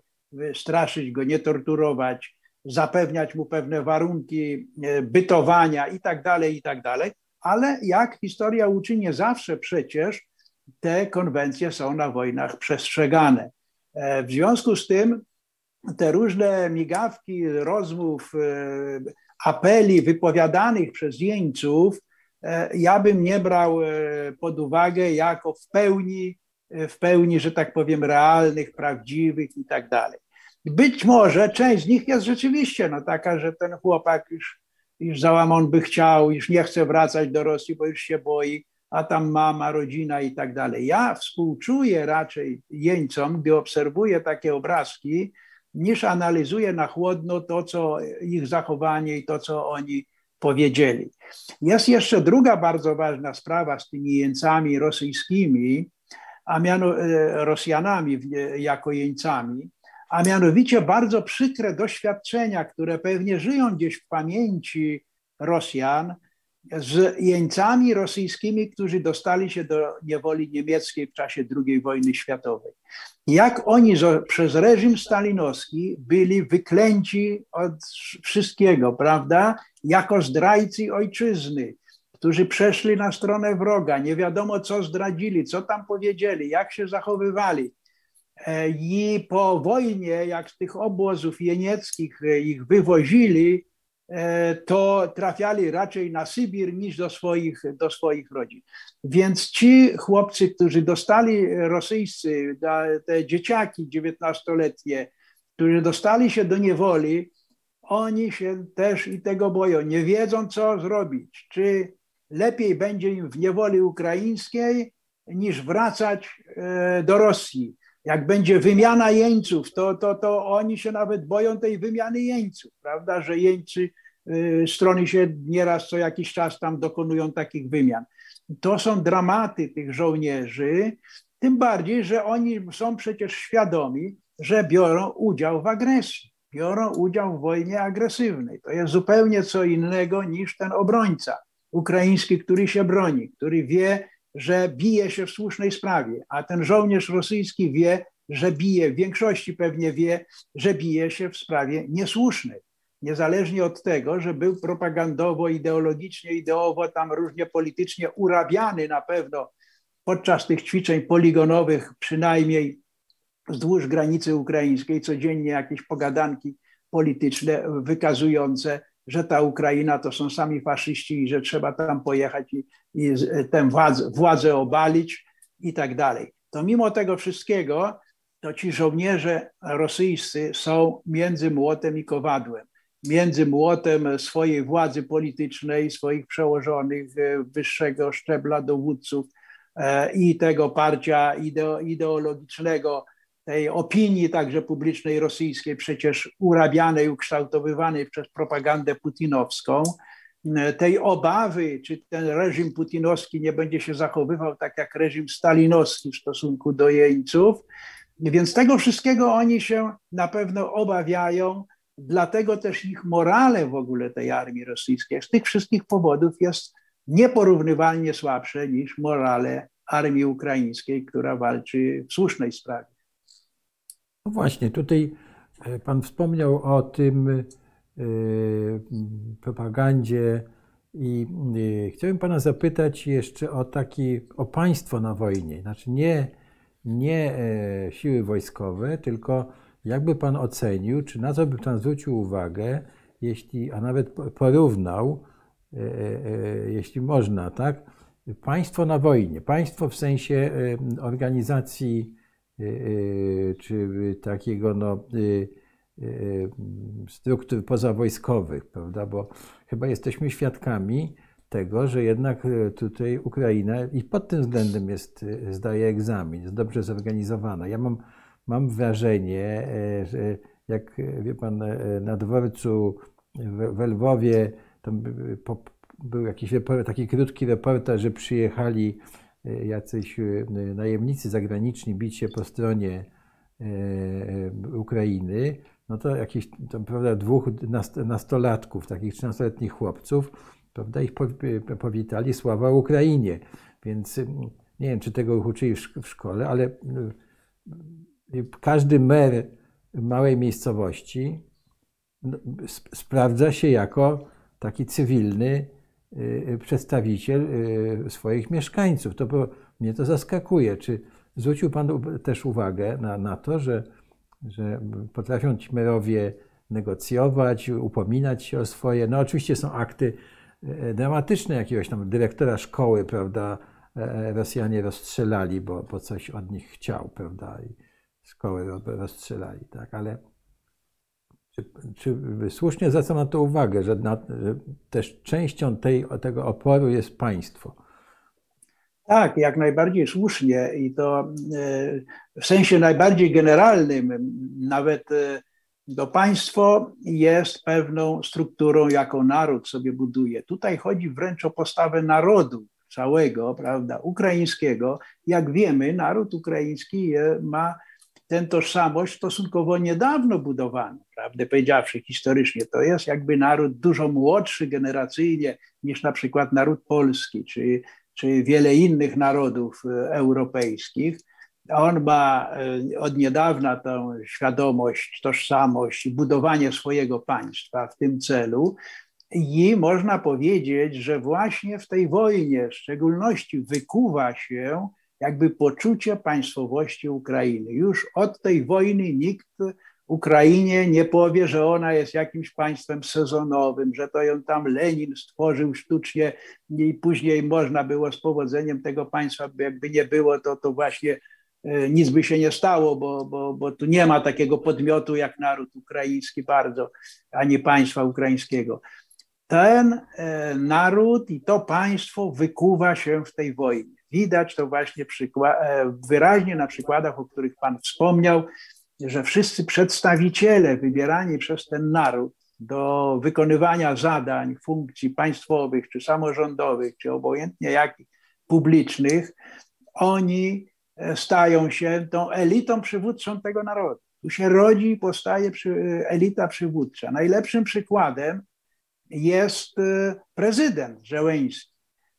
straszyć go, nie torturować, zapewniać mu pewne warunki e, bytowania i tak dalej, i tak dalej. Ale jak historia uczy, nie zawsze przecież te konwencje są na wojnach przestrzegane. W związku z tym te różne migawki rozmów, e, apeli wypowiadanych przez jeńców, e, ja bym nie brał e, pod uwagę jako w pełni, w pełni, że tak powiem, realnych, prawdziwych i tak dalej. Być może część z nich jest rzeczywiście no, taka, że ten chłopak już, już załamon by chciał, już nie chce wracać do Rosji, bo już się boi, a tam mama, rodzina i tak dalej. Ja współczuję raczej jeńcom, gdy obserwuję takie obrazki, niż analizuje na chłodno to, co ich zachowanie i to, co oni powiedzieli. Jest jeszcze druga bardzo ważna sprawa z tymi jeńcami rosyjskimi, a miano, e, Rosjanami jako jeńcami, a mianowicie bardzo przykre doświadczenia, które pewnie żyją gdzieś w pamięci Rosjan z jeńcami rosyjskimi, którzy dostali się do niewoli niemieckiej w czasie II wojny światowej. Jak oni przez reżim stalinowski byli wyklęci od wszystkiego, prawda? Jako zdrajcy ojczyzny, którzy przeszli na stronę wroga, nie wiadomo co zdradzili, co tam powiedzieli, jak się zachowywali. E, I po wojnie, jak z tych obozów jenieckich ich wywozili, E, to trafiali raczej na Sybir niż do swoich, do swoich rodzin. Więc ci chłopcy, którzy dostali rosyjscy, te dzieciaki dziewiętnastoletnie, którzy dostali się do niewoli, oni się też i tego boją. Nie wiedzą, co zrobić. Czy lepiej będzie im w niewoli ukraińskiej, niż wracać e, do Rosji jak będzie wymiana jeńców, to, to, to oni się nawet boją tej wymiany jeńców, prawda, że jeńcy, y, strony się nieraz co jakiś czas tam dokonują takich wymian. To są dramaty tych żołnierzy, tym bardziej, że oni są przecież świadomi, że biorą udział w agresji, biorą udział w wojnie agresywnej. To jest zupełnie co innego niż ten obrońca ukraiński, który się broni, który wie, że bije się w słusznej sprawie, a ten żołnierz rosyjski wie, że bije, w większości pewnie wie, że bije się w sprawie niesłusznej. Niezależnie od tego, że był propagandowo, ideologicznie, ideowo, tam różnie politycznie urabiany na pewno podczas tych ćwiczeń poligonowych, przynajmniej wzdłuż granicy ukraińskiej, codziennie jakieś pogadanki polityczne wykazujące, że ta Ukraina to są sami faszyści i że trzeba tam pojechać i, i tę władzę, władzę obalić i tak dalej. To mimo tego wszystkiego, to ci żołnierze rosyjscy są między młotem i kowadłem. Między młotem swojej władzy politycznej, swoich przełożonych, e, wyższego szczebla dowódców e, i tego parcia ideologicznego, tej opinii także publicznej rosyjskiej, przecież urabianej, ukształtowywanej przez propagandę putinowską, tej obawy, czy ten reżim putinowski nie będzie się zachowywał tak jak reżim stalinowski w stosunku do jeńców. Więc tego wszystkiego oni się na pewno obawiają, dlatego też ich morale w ogóle tej armii rosyjskiej z tych wszystkich powodów jest nieporównywalnie słabsze niż morale armii ukraińskiej, która walczy w słusznej sprawie. No właśnie, tutaj e, Pan wspomniał o tym e, propagandzie i e, chciałbym Pana zapytać jeszcze o taki, o państwo na wojnie. Znaczy nie, nie siły wojskowe, tylko jakby Pan ocenił, czy na co by Pan zwrócił uwagę, jeśli, a nawet porównał, jeśli można, tak? Państwo na wojnie, państwo w sensie organizacji czy takiego no, y, struktur pozawojskowych, prawda? Bo chyba jesteśmy świadkami tego, że jednak tutaj Ukraina i pod tym względem jest, zdaje egzamin, jest dobrze zorganizowana. Ja mam, mam wrażenie, że jak wie pan, na dworcu w, Lwowie tam był jakiś taki krótki reportaż, że przyjechali E, jacyś e, najemnicy zagraniczni bić się po stronie e, Ukrainy, no to jakiś tam, prawda, dwóch nastolatków, takich 13-letnich chłopców, prawda, ich powitali sława Ukrainie. Więc nie wiem, czy tego uczyli w szkole, ale każdy mer małej miejscowości sprawdza się jako taki cywilny przedstawiciel y, swoich mieszkańców. To mnie to zaskakuje. Czy zwrócił Pan też uwagę na, na to, że, że potrafią ci merowie negocjować, upominać się o swoje. No oczywiście są akty y, dramatyczne jakiegoś tam dyrektora szkoły, prawda, e, e, Rosjanie rozstrzelali, bo, bo coś od nich chciał, prawda, i szkoły rozstrzelali, tak, ale czy, czy słusznie zwracam na to uwagę, że, na, że też częścią tej, tego oporu jest państwo? Tak, jak najbardziej słusznie i to e, w sensie najbardziej generalnym, nawet e, to państwo jest pewną strukturą, jaką naród sobie buduje. Tutaj chodzi wręcz o postawę narodu całego, prawda, ukraińskiego. Jak wiemy, naród ukraiński ma tę tożsamość stosunkowo niedawno budowano, prawdę powiedziawszy, historycznie. To jest jakby naród dużo młodszy generacyjnie niż na przykład naród polski, czy, czy wiele innych narodów e, europejskich. On ma e, od niedawna tę świadomość, tożsamość budowanie swojego państwa w tym celu. I można powiedzieć, że właśnie w tej wojnie w szczególności wykuwa się jakby poczucie państwowości Ukrainy. Już od tej wojny nikt Ukrainie nie powie, że ona jest jakimś państwem sezonowym, że to ją tam Lenin stworzył sztucznie i później można było z powodzeniem tego państwa, jakby nie było, to, to właśnie e, nic by się nie stało, bo, bo, bo tu nie ma takiego podmiotu jak naród ukraiński bardzo, ani państwa ukraińskiego. Ten e, naród i to państwo wykuwa się w tej wojnie. Widać to właśnie e, wyraźnie na przykładach, o których Pan wspomniał, że wszyscy przedstawiciele wybierani przez ten naród do wykonywania zadań, funkcji państwowych, czy samorządowych, czy obojętnie jakich, publicznych, oni e, stają się tą elitą przywódczą tego narodu. Tu się rodzi i powstaje elita przywódcza. Najlepszym przykładem jest e, prezydent Żeleński.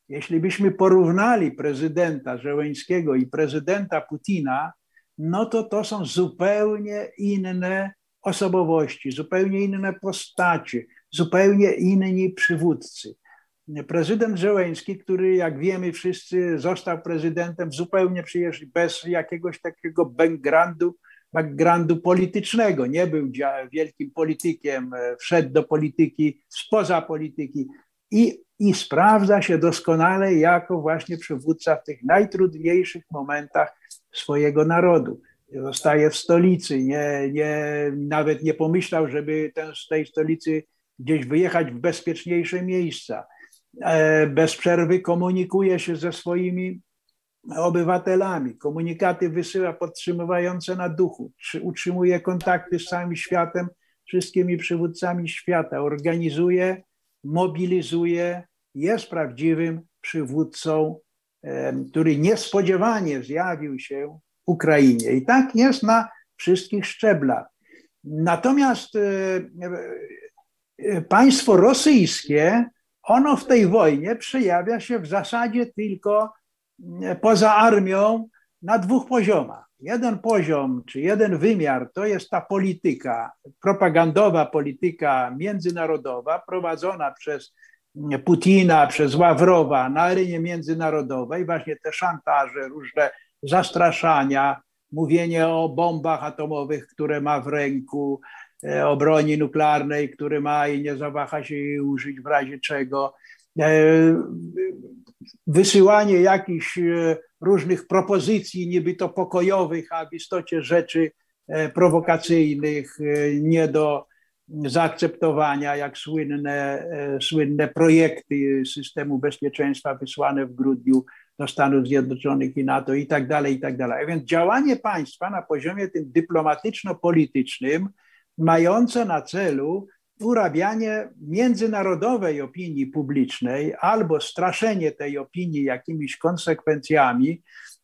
Jeśli byśmy porównali prezydenta Żeleńskiego i prezydenta Putina, no to to są zupełnie inne osobowości, zupełnie inne postacie, zupełnie inni przywódcy. Prezydent Żeleński, który jak wiemy wszyscy został prezydentem zupełnie przecież bez jakiegoś takiego backgroundu backgroundu politycznego, nie był wielkim politykiem, e, wszedł do polityki spoza polityki i, i sprawdza się doskonale jako właśnie przywódca w tych najtrudniejszych momentach swojego narodu. Zostaje w stolicy, nie, nie, nawet nie pomyślał, żeby ten, z tej stolicy gdzieś wyjechać w bezpieczniejsze miejsca. E, bez przerwy komunikuje się ze swoimi obywatelami, komunikaty wysyła podtrzymywające na duchu, utrzymuje kontakty z całym światem, wszystkimi przywódcami świata, organizuje, mobilizuje, jest prawdziwym przywódcą, który niespodziewanie zjawił się Ukrainie. I tak jest na wszystkich szczeblach. Natomiast e, e, państwo rosyjskie, ono w tej wojnie przejawia się w zasadzie tylko poza armią na dwóch poziomach. Jeden poziom, czy jeden wymiar to jest ta polityka, propagandowa polityka międzynarodowa prowadzona przez Putina, przez Ławrowa na arenie międzynarodowej, właśnie te szantaże, różne zastraszania, mówienie o bombach atomowych, które ma w ręku, e, o broni nuklearnej, które ma i nie zawaha się jej użyć w razie czego. E, wysyłanie jakichś e, różnych propozycji, niby to pokojowych, a w istocie rzeczy e, prowokacyjnych, nie do zaakceptowania, jak słynne, słynne projekty systemu bezpieczeństwa wysłane w grudniu do Stanów Zjednoczonych i NATO i tak dalej, i tak dalej. A więc działanie państwa na poziomie tym dyplomatyczno-politycznym, mające na celu urabianie międzynarodowej opinii publicznej albo straszenie tej opinii jakimiś konsekwencjami,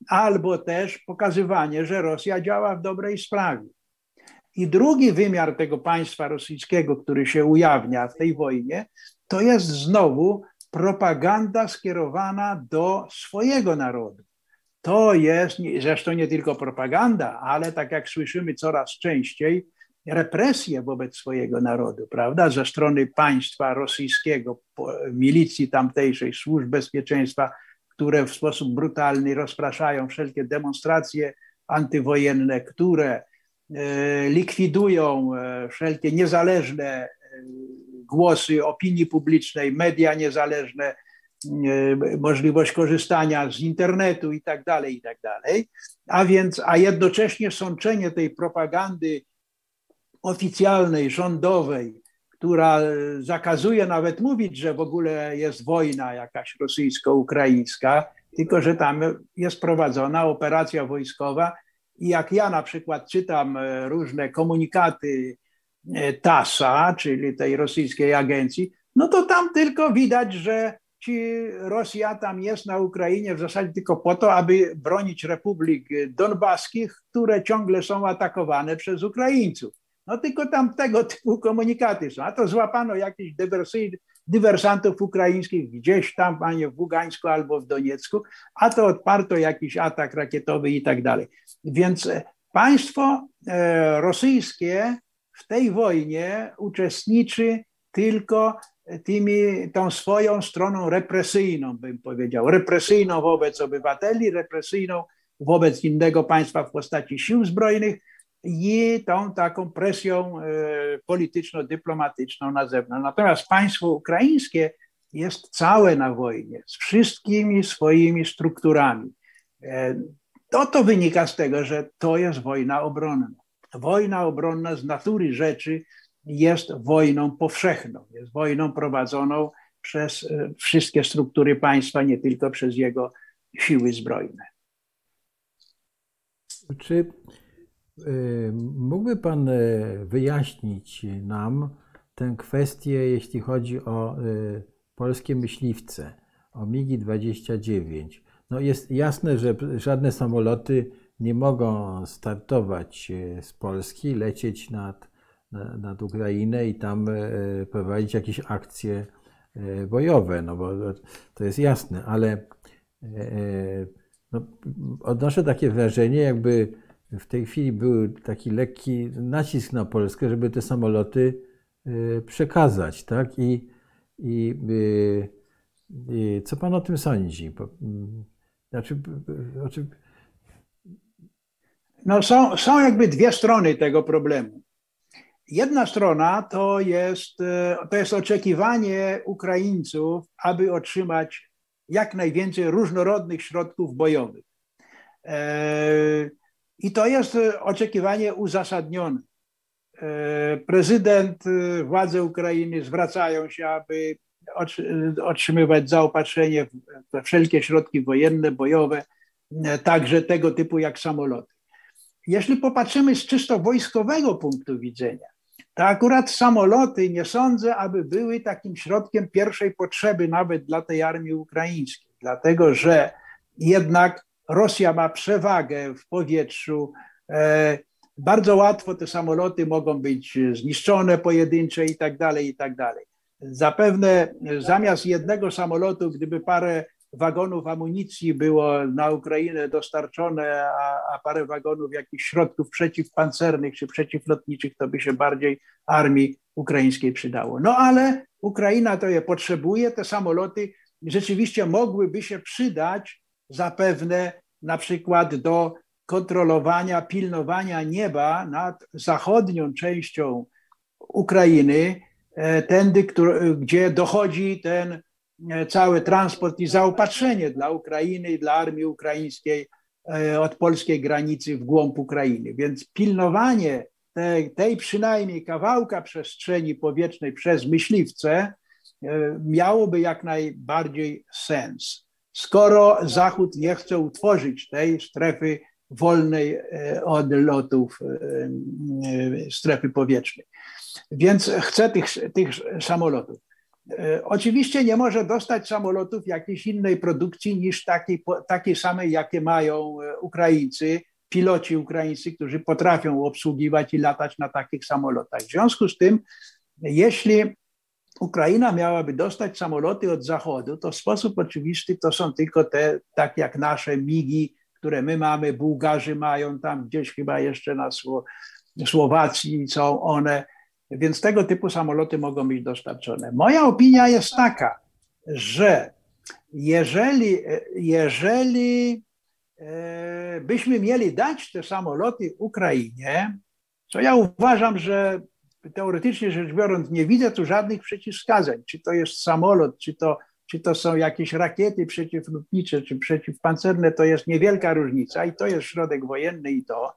albo też pokazywanie, że Rosja działa w dobrej sprawie. I drugi wymiar tego państwa rosyjskiego, który się ujawnia w tej wojnie, to jest znowu propaganda skierowana do swojego narodu. To jest zresztą nie tylko propaganda, ale tak jak słyszymy coraz częściej, represje wobec swojego narodu, prawda, ze strony państwa rosyjskiego, milicji tamtejszej, służb bezpieczeństwa, które w sposób brutalny rozpraszają wszelkie demonstracje antywojenne, które e, likwidują e, wszelkie niezależne e, głosy opinii publicznej, media niezależne, możliwość korzystania z internetu i tak dalej, i tak dalej. A więc, a jednocześnie sączenie tej propagandy oficjalnej, rządowej, która zakazuje nawet mówić, że w ogóle jest wojna jakaś rosyjsko-ukraińska, tylko że tam jest prowadzona operacja wojskowa. I jak ja na przykład czytam e, różne komunikaty e, TASA, czyli tej rosyjskiej agencji, no to tam tylko widać, że ci Rosja tam jest na Ukrainie w zasadzie tylko po to, aby bronić republik donbaskich, które ciągle są atakowane przez Ukraińców. No tylko tam tego typu komunikaty są. A to złapano jakichś dywersantów ukraińskich gdzieś tam, a nie w Ługańsku albo w Doniecku, a to odparto jakiś atak rakietowy i tak dalej. Więc e, państwo e, rosyjskie w tej wojnie uczestniczy tylko tymi, tą swoją stroną represyjną, bym powiedział, represyjną wobec obywateli, represyjną wobec innego państwa w postaci sił zbrojnych, i tą taką presją e, polityczno-dyplomatyczną na zewnątrz. Natomiast państwo ukraińskie jest całe na wojnie z wszystkimi swoimi strukturami. E, to, to wynika z tego, że to jest wojna obronna. Wojna obronna z natury rzeczy jest wojną powszechną, jest wojną prowadzoną przez e, wszystkie struktury państwa, nie tylko przez jego siły zbrojne. Czy Mógłby Pan e, wyjaśnić nam tę kwestię, jeśli chodzi o e, polskie myśliwce, o MIGI-29? No jest jasne, że żadne samoloty nie mogą startować z Polski, lecieć nad, nad Ukrainę i tam prowadzić jakieś akcje bojowe, no bo to jest jasne, ale no, odnoszę takie wrażenie, jakby w tej chwili był taki lekki nacisk na Polskę, żeby te samoloty y, przekazać, tak? I, i, y, i co pan o tym sądzi? Mm, znaczy, znaczy... No są, są jakby dwie strony tego problemu. Jedna strona to jest, to jest oczekiwanie Ukraińców, aby otrzymać jak najwięcej różnorodnych środków bojowych. E, I to jest oczekiwanie uzasadnione. E, prezydent, władze Ukrainy zwracają się, aby otrzymywać zaopatrzenie we wszelkie środki wojenne, bojowe, także tego typu jak samoloty. Jeśli popatrzymy z czysto wojskowego punktu widzenia, to akurat samoloty nie sądzę, aby były takim środkiem pierwszej potrzeby nawet dla tej armii ukraińskiej, dlatego że jednak Rosja ma przewagę w powietrzu. E, bardzo łatwo te samoloty mogą być zniszczone pojedyncze i tak dalej, i tak dalej. Zapewne zamiast jednego samolotu, gdyby parę wagonów amunicji było na Ukrainę dostarczone, a, a parę wagonów jakichś środków przeciwpancernych czy przeciwlotniczych, to by się bardziej armii ukraińskiej przydało. No ale Ukraina to je potrzebuje, te samoloty rzeczywiście mogłyby się przydać zapewne na przykład do kontrolowania, pilnowania nieba nad zachodnią częścią Ukrainy, e, tędy, gdzie dochodzi ten E, cały transport i zaopatrzenie dla Ukrainy i dla armii ukraińskiej e, od polskiej granicy w głąb Ukrainy. Więc pilnowanie tej, tej przynajmniej kawałka przestrzeni powietrznej przez myśliwce miałoby jak najbardziej sens. Skoro Zachód nie chce utworzyć tej strefy wolnej od lotów strefy powietrznej. Więc chce tych, tych samolotów. E, oczywiście nie może dostać samolotów jakiejś innej produkcji niż takiej, takiej samej, jakie mają e, Ukraińcy, piloci ukraińscy, którzy potrafią obsługiwać i latać na takich samolotach. W związku z tym, jeśli Ukraina miałaby dostać samoloty od Zachodu, to w sposób oczywisty to są tylko te, tak jak nasze migi, które my mamy, Bułgarzy mają tam gdzieś chyba jeszcze na Słowacji są one więc tego typu samoloty mogą być dostarczone. Moja opinia jest taka, że jeżeli, jeżeli e, byśmy mieli dać te samoloty Ukrainie, to ja uważam, że teoretycznie rzecz biorąc, nie widzę tu żadnych przeciwwskazań, czy to jest samolot, czy to, czy to są jakieś rakiety przeciwlotnicze, czy przeciwpancerne, to jest niewielka różnica i to jest środek wojenny i to.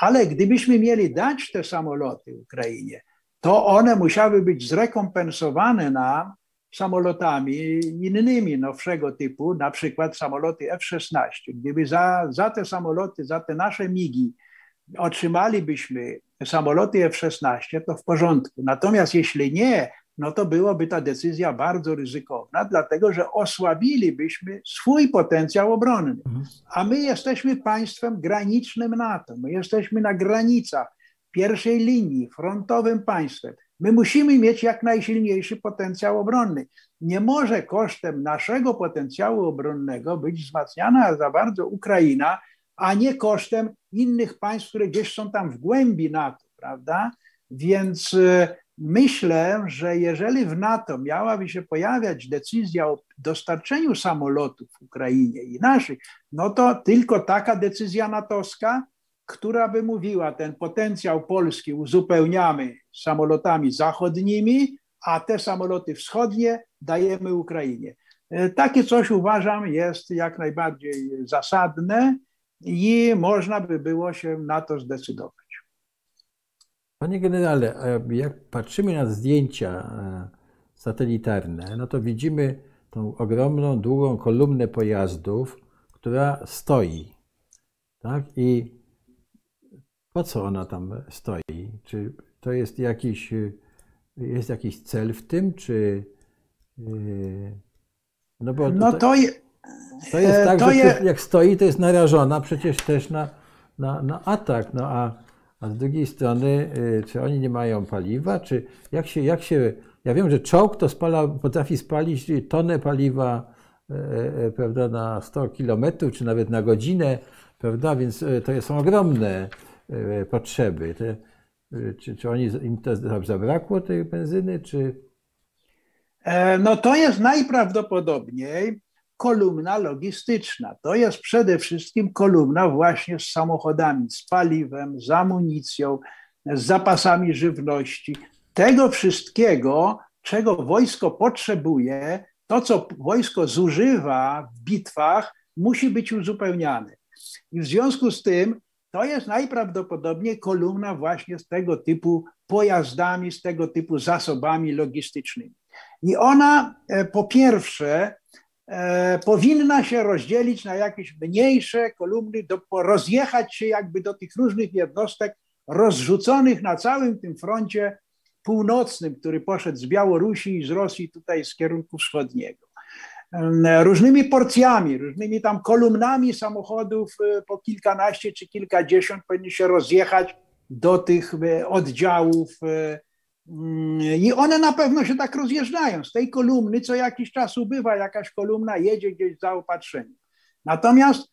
Ale gdybyśmy mieli dać te samoloty Ukrainie, to one musiały być zrekompensowane nam samolotami innymi nowszego typu, na przykład samoloty F-16. Gdyby za, za te samoloty, za te nasze migi otrzymalibyśmy samoloty F-16, to w porządku. Natomiast jeśli nie, no to byłoby ta decyzja bardzo ryzykowna, dlatego że osłabilibyśmy swój potencjał obronny. Mhm. A my jesteśmy państwem granicznym NATO. My jesteśmy na granicach pierwszej linii, frontowym państwem. My musimy mieć jak najsilniejszy potencjał obronny. Nie może kosztem naszego potencjału obronnego być wzmacniana za bardzo Ukraina, a nie kosztem innych państw, które gdzieś są tam w głębi NATO, prawda? Więc e, myślę, że jeżeli w NATO miałaby się pojawiać decyzja o dostarczeniu samolotów Ukrainie i naszych, no to tylko taka decyzja natowska która by mówiła, ten potencjał polski uzupełniamy samolotami zachodnimi, a te samoloty wschodnie dajemy Ukrainie. E, takie coś uważam jest jak najbardziej zasadne i można by było się na to zdecydować. Panie generale, jak patrzymy na zdjęcia e, satelitarne, no to widzimy tą ogromną, długą kolumnę pojazdów, która stoi. Tak? I po co ona tam stoi? Czy to jest jakiś, jest jakiś cel w tym, czy. Yy, no bo no to, to, to jest tak, to że je... jak stoi, to jest narażona przecież też na, na, na atak. No a, a z drugiej strony, yy, czy oni nie mają paliwa? Czy jak się, jak się. Ja wiem, że czołg to spala, potrafi spalić tonę paliwa yy, prawda, na 100 kilometrów, czy nawet na godzinę, prawda? Więc to są ogromne E, potrzeby. Te, e, czy, czy oni, im to zabrakło tej benzyny, czy... E, no to jest najprawdopodobniej kolumna logistyczna. To jest przede wszystkim kolumna właśnie z samochodami, z paliwem, z amunicją, z zapasami żywności. Tego wszystkiego, czego wojsko potrzebuje, to co wojsko zużywa w bitwach, musi być uzupełniane. I w związku z tym to jest najprawdopodobniej kolumna właśnie z tego typu pojazdami, z tego typu zasobami logistycznymi. I ona e, po pierwsze powinna się rozdzielić na jakieś mniejsze kolumny, do, rozjechać się jakby do tych różnych jednostek rozrzuconych na całym tym froncie północnym, który poszedł z Białorusi i z Rosji tutaj z kierunku wschodniego. Różnymi porcjami, różnymi tam kolumnami samochodów e, po kilkanaście czy kilkadziesiąt powinny się rozjechać do tych e, oddziałów e, i one na pewno się tak rozjeżdżają. Z tej kolumny co jakiś czas ubywa jakaś kolumna, jedzie gdzieś zaopatrzenie. Natomiast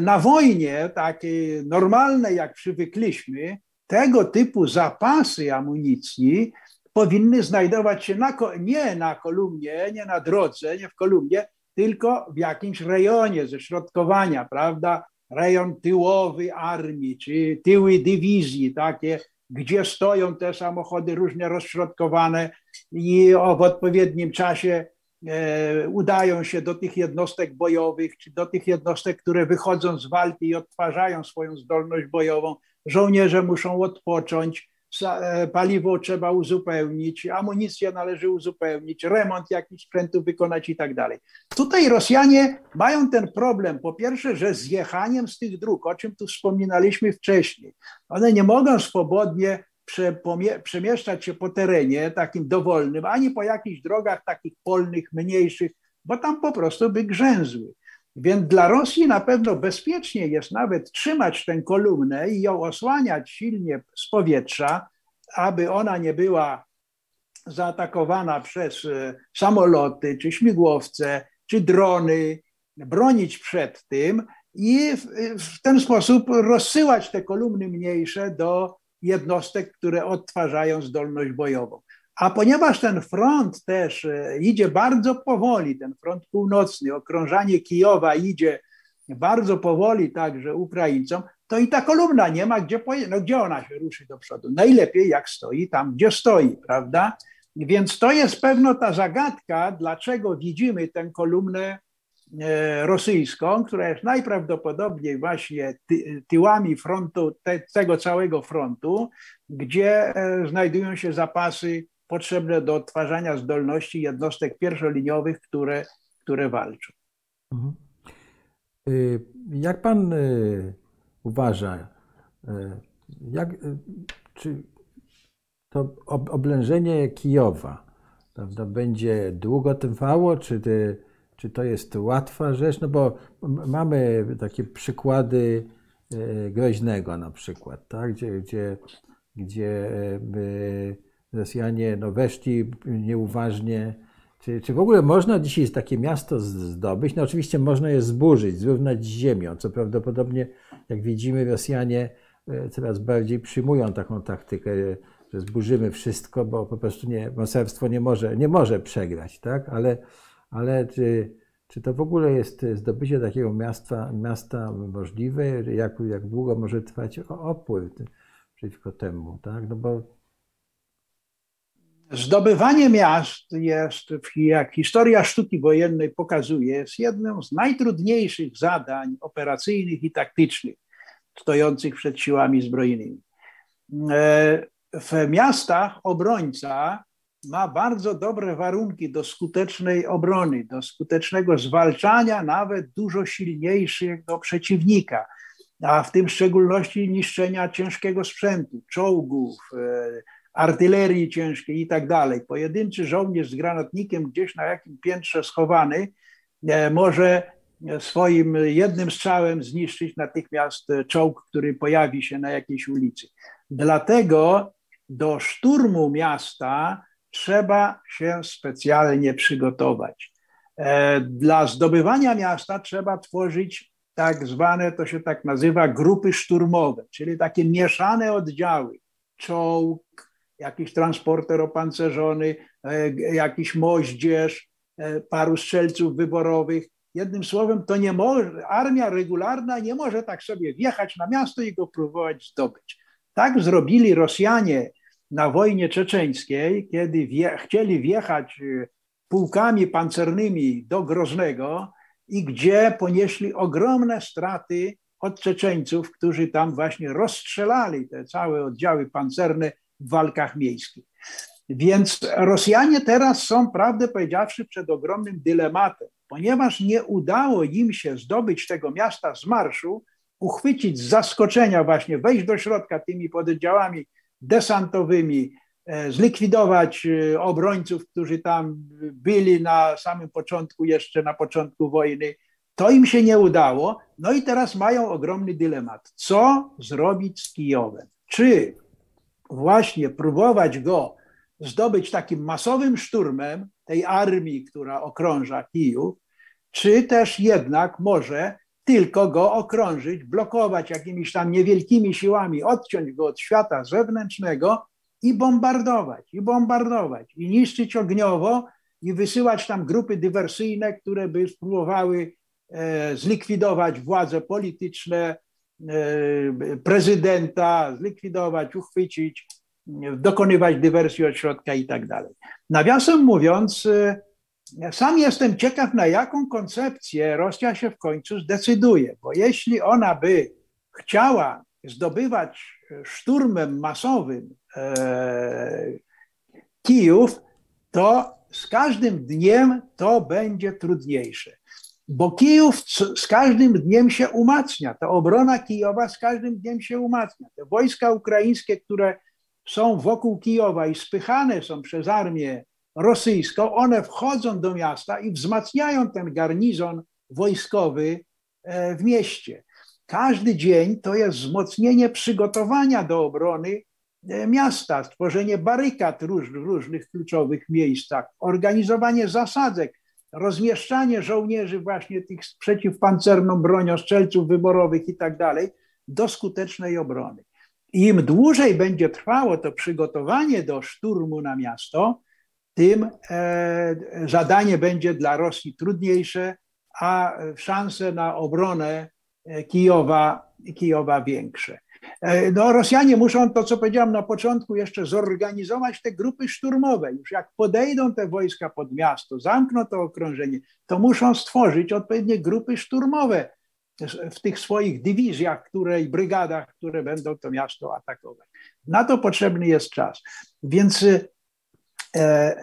na wojnie, takiej normalnej, jak przywykliśmy, tego typu zapasy amunicji powinny znajdować się na, nie na kolumnie, nie na drodze, nie w kolumnie, tylko w jakimś rejonie zeszrodkowania, prawda? Rejon tyłowy armii, czy tyły dywizji, takie, gdzie stoją te samochody różnie rozśrodkowane i w odpowiednim czasie e, udają się do tych jednostek bojowych, czy do tych jednostek, które wychodzą z walki i odtwarzają swoją zdolność bojową. Żołnierze muszą odpocząć, paliwo trzeba uzupełnić, amunicję należy uzupełnić, remont jakichś sprzętów wykonać i tak dalej. Tutaj Rosjanie mają ten problem, po pierwsze, że zjechaniem z tych dróg, o czym tu wspominaliśmy wcześniej, one nie mogą swobodnie przemieszczać się po terenie takim dowolnym, ani po jakichś drogach takich polnych, mniejszych, bo tam po prostu by grzęzły. Więc dla Rosji na pewno bezpiecznie jest nawet trzymać tę kolumnę i ją osłaniać silnie z powietrza, aby ona nie była zaatakowana przez e, samoloty, czy śmigłowce, czy drony, bronić przed tym i w, w ten sposób rozsyłać te kolumny mniejsze do jednostek, które odtwarzają zdolność bojową. A ponieważ ten front też e, idzie bardzo powoli, ten front północny, okrążanie Kijowa idzie bardzo powoli także Ukraińcom, to i ta kolumna nie ma gdzie. No gdzie ona się ruszy do przodu? Najlepiej jak stoi tam, gdzie stoi, prawda? Więc to jest pewno ta zagadka, dlaczego widzimy tę kolumnę e, rosyjską, która jest najprawdopodobniej właśnie ty, tyłami frontu, te, tego całego frontu, gdzie e, znajdują się zapasy potrzebne do odtwarzania zdolności jednostek pierwszoliniowych, które, które walczą. Mhm. Y, jak pan y, uważa, y, jak, czy to oblężenie Kijowa prawda, będzie długo trwało, czy, czy to jest łatwa rzecz? No bo mamy takie przykłady groźnego na przykład, tak? gdzie, gdzie, gdzie Rosjanie no, weszli nieuważnie. Czy, czy w ogóle można dzisiaj takie miasto zdobyć? No oczywiście można je zburzyć, zrównać z ziemią, co prawdopodobnie, jak widzimy, Rosjanie e, coraz bardziej przyjmują taką taktykę, że zburzymy wszystko, bo po prostu nie, mocarstwo nie może, nie może przegrać, tak? Ale, ale czy, czy to w ogóle jest zdobycie takiego miasta, miasta możliwe? Jak, jak długo może trwać opór przeciwko temu, tak? No bo Zdobywanie miast jest, jak historia sztuki wojennej pokazuje, jest jednym z najtrudniejszych zadań operacyjnych i taktycznych stojących przed siłami zbrojnymi. E, w miastach obrońca ma bardzo dobre warunki do skutecznej obrony, do skutecznego zwalczania nawet dużo silniejszego przeciwnika, a w tym w szczególności niszczenia ciężkiego sprzętu, czołgów, e, artylerii ciężkiej i tak dalej. Pojedynczy żołnierz z granatnikiem gdzieś na jakim piętrze schowany e, może swoim jednym strzałem zniszczyć natychmiast czołg, który pojawi się na jakiejś ulicy. Dlatego do szturmu miasta trzeba się specjalnie przygotować. E, dla zdobywania miasta trzeba tworzyć tak zwane, to się tak nazywa, grupy szturmowe, czyli takie mieszane oddziały. Czołg, jakiś transporter opancerzony, e, jakiś moździerz, e, paru strzelców wyborowych Jednym słowem, to nie może, armia regularna nie może tak sobie wjechać na miasto i go próbować zdobyć. Tak zrobili Rosjanie na wojnie czeczeńskiej, kiedy wje, chcieli wjechać y, pułkami pancernymi do Groznego i gdzie ponieśli ogromne straty od Czeczeńców, którzy tam właśnie rozstrzelali te całe oddziały pancerne w walkach miejskich. Więc Rosjanie teraz są, prawdę powiedziawszy, przed ogromnym dylematem, ponieważ nie udało im się zdobyć tego miasta z marszu, uchwycić z zaskoczenia, właśnie wejść do środka tymi pododdziałami desantowymi, e, zlikwidować e, obrońców, którzy tam byli na samym początku, jeszcze na początku wojny. To im się nie udało. No i teraz mają ogromny dylemat. Co zrobić z Kijowem? Czy właśnie próbować go zdobyć takim masowym szturmem tej armii, która okrąża Kijów, czy też jednak może tylko go okrążyć, blokować jakimiś tam niewielkimi siłami, odciąć go od świata zewnętrznego i bombardować, i bombardować, i niszczyć ogniowo, i wysyłać tam grupy dywersyjne, które by spróbowały e, zlikwidować władze polityczne, prezydenta, zlikwidować, uchwycić, dokonywać dywersji od środka i tak dalej. Nawiasem mówiąc, e, sam jestem ciekaw, na jaką koncepcję Rosja się w końcu zdecyduje, bo jeśli ona by chciała zdobywać szturmem masowym e, Kijów, to z każdym dniem to będzie trudniejsze. Bo Kijów z każdym dniem się umacnia, ta obrona Kijowa z każdym dniem się umacnia. Te wojska ukraińskie, które są wokół Kijowa i spychane są przez armię rosyjską, one wchodzą do miasta i wzmacniają ten garnizon wojskowy e, w mieście. Każdy dzień to jest wzmocnienie przygotowania do obrony e, miasta, stworzenie barykad w różnych kluczowych miejscach, organizowanie zasadzek, rozmieszczanie żołnierzy właśnie tych przeciwpancerną bronią, strzelców wyborowych i tak dalej do skutecznej obrony. Im dłużej będzie trwało to przygotowanie do szturmu na miasto, tym e, zadanie będzie dla Rosji trudniejsze, a szanse na obronę e, Kijowa, Kijowa większe. E, no, Rosjanie muszą to, co powiedziałem na początku, jeszcze zorganizować te grupy szturmowe. Już jak podejdą te wojska pod miasto, zamkną to okrążenie, to muszą stworzyć odpowiednie grupy szturmowe w tych swoich dywizjach które, i brygadach, które będą to miasto atakować. Na to potrzebny jest czas. Więc E,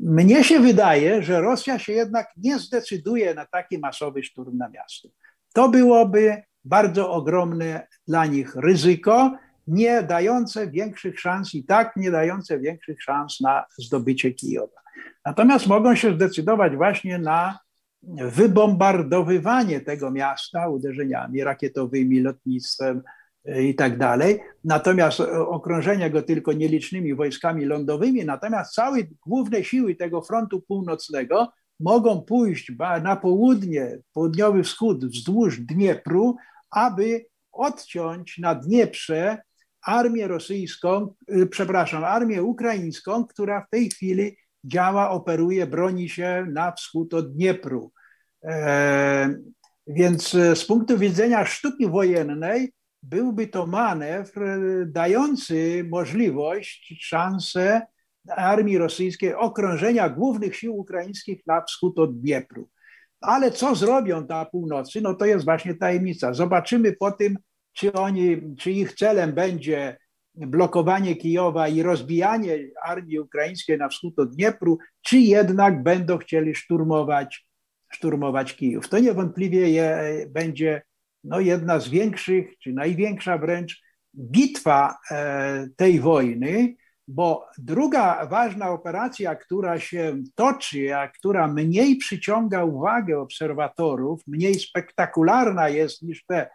mnie się wydaje, że Rosja się jednak nie zdecyduje na taki masowy szturm na miasto. To byłoby bardzo ogromne dla nich ryzyko, nie dające większych szans i tak nie dające większych szans na zdobycie Kijowa. Natomiast mogą się zdecydować właśnie na wybombardowywanie tego miasta uderzeniami rakietowymi, lotnictwem, i tak dalej. Natomiast okrążenia go tylko nielicznymi wojskami lądowymi, natomiast całe główne siły tego frontu północnego mogą pójść na południe, południowy wschód wzdłuż Dniepru, aby odciąć na Dnieprze armię rosyjską, y, przepraszam, armię ukraińską, która w tej chwili działa, operuje, broni się na wschód od Dniepru. E, więc e, z punktu widzenia sztuki wojennej, byłby to manewr e, dający możliwość, szansę armii rosyjskiej okrążenia głównych sił ukraińskich na wschód od Dniepru. Ale co zrobią na północy, no to jest właśnie tajemnica. Zobaczymy po tym, czy oni, czy ich celem będzie blokowanie Kijowa i rozbijanie armii ukraińskiej na wschód od Dniepru, czy jednak będą chcieli szturmować, szturmować Kijów. To niewątpliwie je, będzie no jedna z większych, czy największa wręcz bitwa e, tej wojny, bo druga ważna operacja, która się toczy, a która mniej przyciąga uwagę obserwatorów, mniej spektakularna jest niż te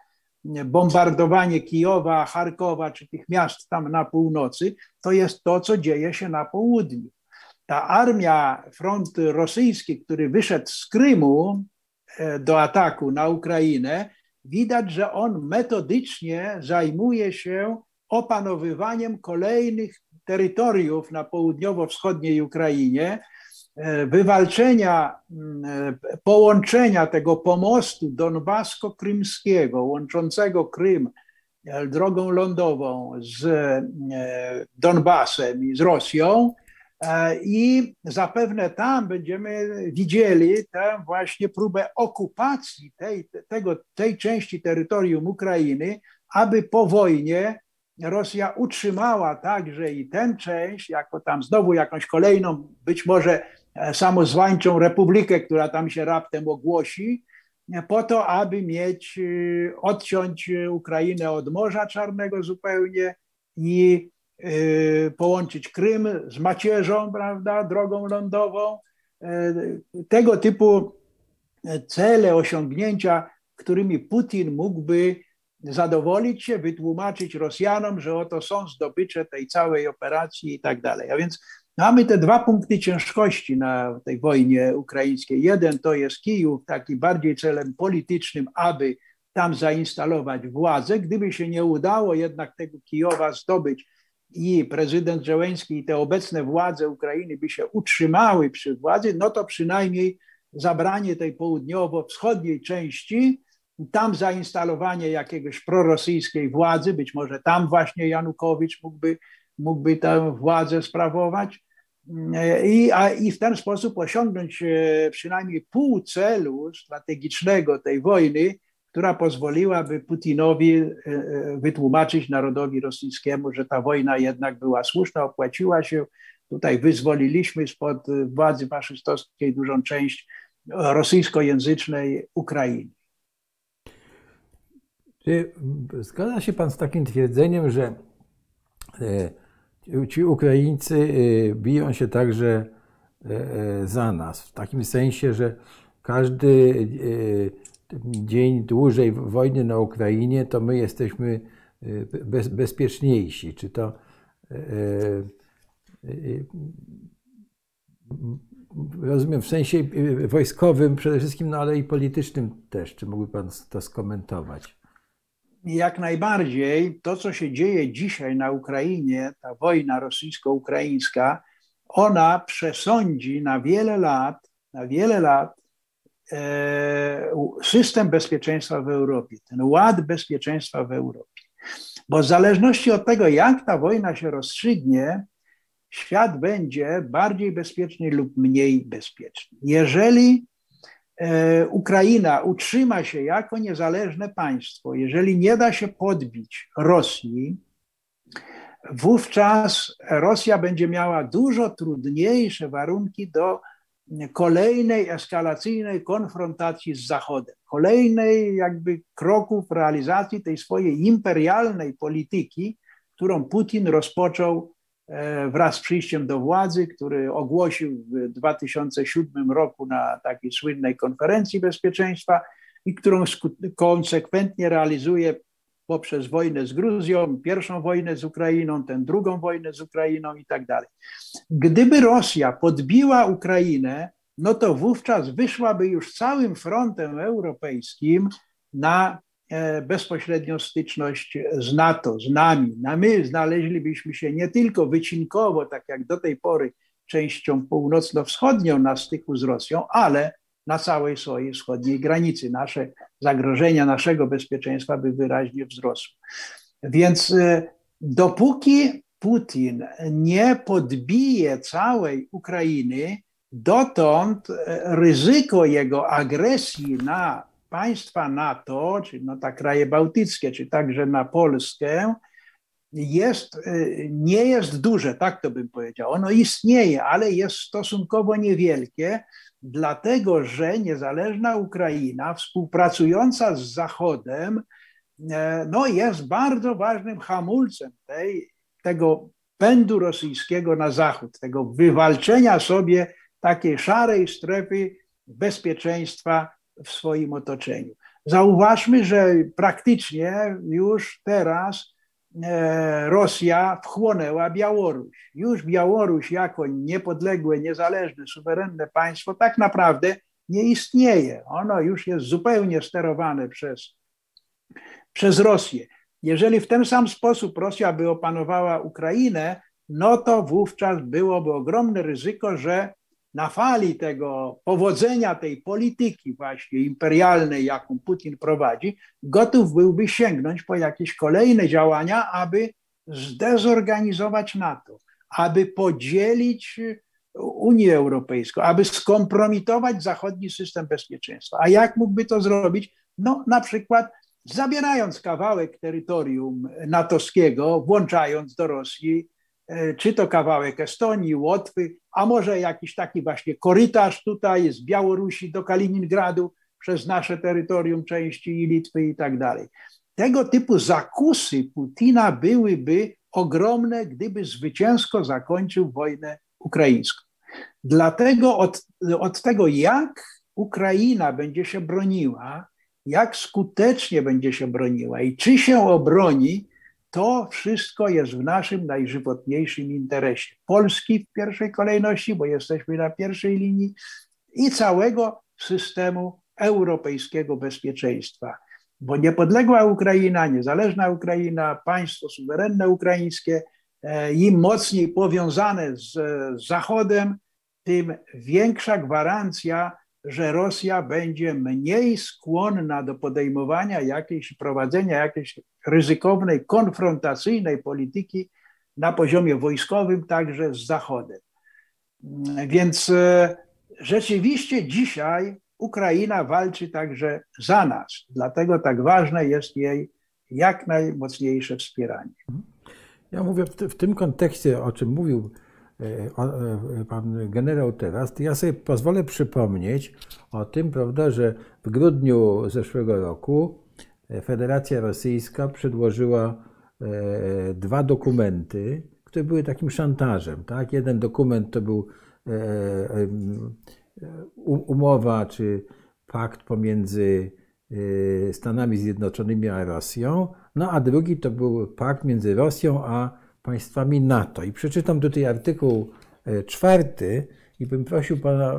bombardowanie Kijowa, Charkowa czy tych miast tam na północy, to jest to, co dzieje się na południu. Ta armia, front rosyjski, który wyszedł z Krymu e, do ataku na Ukrainę, widać, że on metodycznie zajmuje się opanowywaniem kolejnych terytoriów na południowo-wschodniej Ukrainie. wywalczenia, mm, połączenia tego pomostu donbasko-krymskiego, łączącego Krym drogą lądową z Donbasem i z Rosją, E, I zapewne tam będziemy widzieli tę właśnie próbę okupacji tej, tego, tej części terytorium Ukrainy, aby po wojnie Rosja utrzymała także i tę część, jako tam znowu jakąś kolejną, być może e, samozwańczą republikę, która tam się raptem ogłosi, po to, aby mieć, e, odciąć Ukrainę od Morza Czarnego zupełnie i Y, połączyć Krym z macierzą, prawda, drogą lądową. Y, tego typu cele, osiągnięcia, którymi Putin mógłby zadowolić się, wytłumaczyć Rosjanom, że oto są zdobycze tej całej operacji i tak dalej. A więc mamy te dwa punkty ciężkości na tej wojnie ukraińskiej. Jeden to jest Kijów, taki bardziej celem politycznym, aby tam zainstalować władzę. Gdyby się nie udało jednak tego Kijowa zdobyć, i prezydent Żeleński i te obecne władze Ukrainy by się utrzymały przy władzy, no to przynajmniej zabranie tej południowo-wschodniej części, tam zainstalowanie jakiegoś prorosyjskiej władzy, być może tam właśnie Janukowicz mógłby, mógłby tę władzę sprawować. I, a, I w ten sposób osiągnąć e, przynajmniej pół celu strategicznego tej wojny, która pozwoliłaby Putinowi e, e, wytłumaczyć narodowi rosyjskiemu, że ta wojna jednak była słuszna, opłaciła się. Tutaj wyzwoliliśmy spod władzy faszystowskiej dużą część rosyjskojęzycznej Ukrainy. Czy zgadza się Pan z takim twierdzeniem, że e, ci Ukraińcy biją się także za nas, w takim sensie, że każdy dzień dłużej wojny na Ukrainie, to my jesteśmy bez, bezpieczniejsi. Czy to rozumiem w sensie wojskowym przede wszystkim, no ale i politycznym też. Czy mógłby Pan to skomentować? Jak najbardziej to, co się dzieje dzisiaj na Ukrainie, ta wojna rosyjsko-ukraińska, ona przesądzi na wiele lat, na wiele lat E, system bezpieczeństwa w Europie, ten ład bezpieczeństwa w Europie. Bo w zależności od tego, jak ta wojna się rozstrzygnie, świat będzie bardziej bezpieczny lub mniej bezpieczny. Jeżeli Ukraina utrzyma się jako niezależne państwo, jeżeli nie da się podbić Rosji, wówczas Rosja będzie miała dużo trudniejsze warunki do kolejnej eskalacyjnej konfrontacji z Zachodem, kolejnej jakby kroku w realizacji tej swojej imperialnej polityki, którą Putin rozpoczął e, wraz z przyjściem do władzy, który ogłosił w 2007 roku na takiej słynnej konferencji bezpieczeństwa i którą konsekwentnie realizuje poprzez wojnę z Gruzją, pierwszą wojnę z Ukrainą, tę drugą wojnę z Ukrainą i tak dalej. Gdyby Rosja podbiła Ukrainę, no to wówczas wyszłaby już całym frontem europejskim na e, bezpośrednią styczność z NATO, z nami. Na my znaleźlibyśmy się nie tylko wycinkowo, tak jak do tej pory, częścią północno-wschodnią na styku z Rosją, ale na całej swojej wschodniej granicy. Nasze zagrożenia naszego bezpieczeństwa by wyraźnie wzrosły. Więc e, dopóki Putin nie podbije całej Ukrainy, dotąd e, ryzyko jego agresji na państwa NATO, czy na te kraje bałtyckie, czy także na Polskę, jest, e, nie jest duże, tak to bym powiedział. Ono istnieje, ale jest stosunkowo niewielkie, dlatego że niezależna Ukraina, współpracująca z Zachodem, e, no jest bardzo ważnym hamulcem tej, tego pędu rosyjskiego na zachód, tego wywalczenia sobie takiej szarej strefy bezpieczeństwa w swoim otoczeniu. Zauważmy, że praktycznie już teraz e, Rosja wchłonęła Białoruś. Już Białoruś jako niepodległe, niezależne, suwerenne państwo tak naprawdę nie istnieje. Ono już jest zupełnie sterowane przez, przez Rosję. Jeżeli w ten sam sposób Rosja by opanowała Ukrainę, no to wówczas byłoby ogromne ryzyko, że na fali tego powodzenia tej polityki właśnie imperialnej, jaką Putin prowadzi, gotów byłby sięgnąć po jakieś kolejne działania, aby zdezorganizować NATO, aby podzielić Unię Europejską, aby skompromitować zachodni system bezpieczeństwa. A jak mógłby to zrobić? No na przykład zabierając kawałek terytorium natowskiego, włączając do Rosji czy to kawałek Estonii, Łotwy, a może jakiś taki właśnie korytarz tutaj z Białorusi do Kaliningradu przez nasze terytorium części i Litwy i tak dalej. Tego typu zakusy Putina byłyby ogromne, gdyby zwycięsko zakończył wojnę ukraińską. Dlatego od, od tego, jak Ukraina będzie się broniła, jak skutecznie będzie się broniła i czy się obroni, to wszystko jest w naszym najżywotniejszym interesie. Polski w pierwszej kolejności, bo jesteśmy na pierwszej linii, i całego systemu europejskiego bezpieczeństwa. Bo niepodległa Ukraina, niezależna Ukraina, państwo suwerenne ukraińskie, e, im mocniej powiązane z Zachodem, tym większa gwarancja że Rosja będzie mniej skłonna do podejmowania jakiejś, prowadzenia jakiejś ryzykownej, konfrontacyjnej polityki na poziomie wojskowym, także z Zachodem. Więc e, rzeczywiście dzisiaj Ukraina walczy także za nas, dlatego tak ważne jest jej jak najmocniejsze wspieranie. Ja mówię w, w tym kontekście, o czym mówił pan generał teraz, ja sobie pozwolę przypomnieć o tym, prawda, że w grudniu zeszłego roku e, Federacja Rosyjska przedłożyła dwa dokumenty, które były takim szantażem. Tak? Jeden dokument to był umowa czy pakt pomiędzy Stanami Zjednoczonymi a Rosją, no a drugi to był pakt między Rosją a państwami NATO. I przeczytam tutaj artykuł e, czwarty i bym prosił pana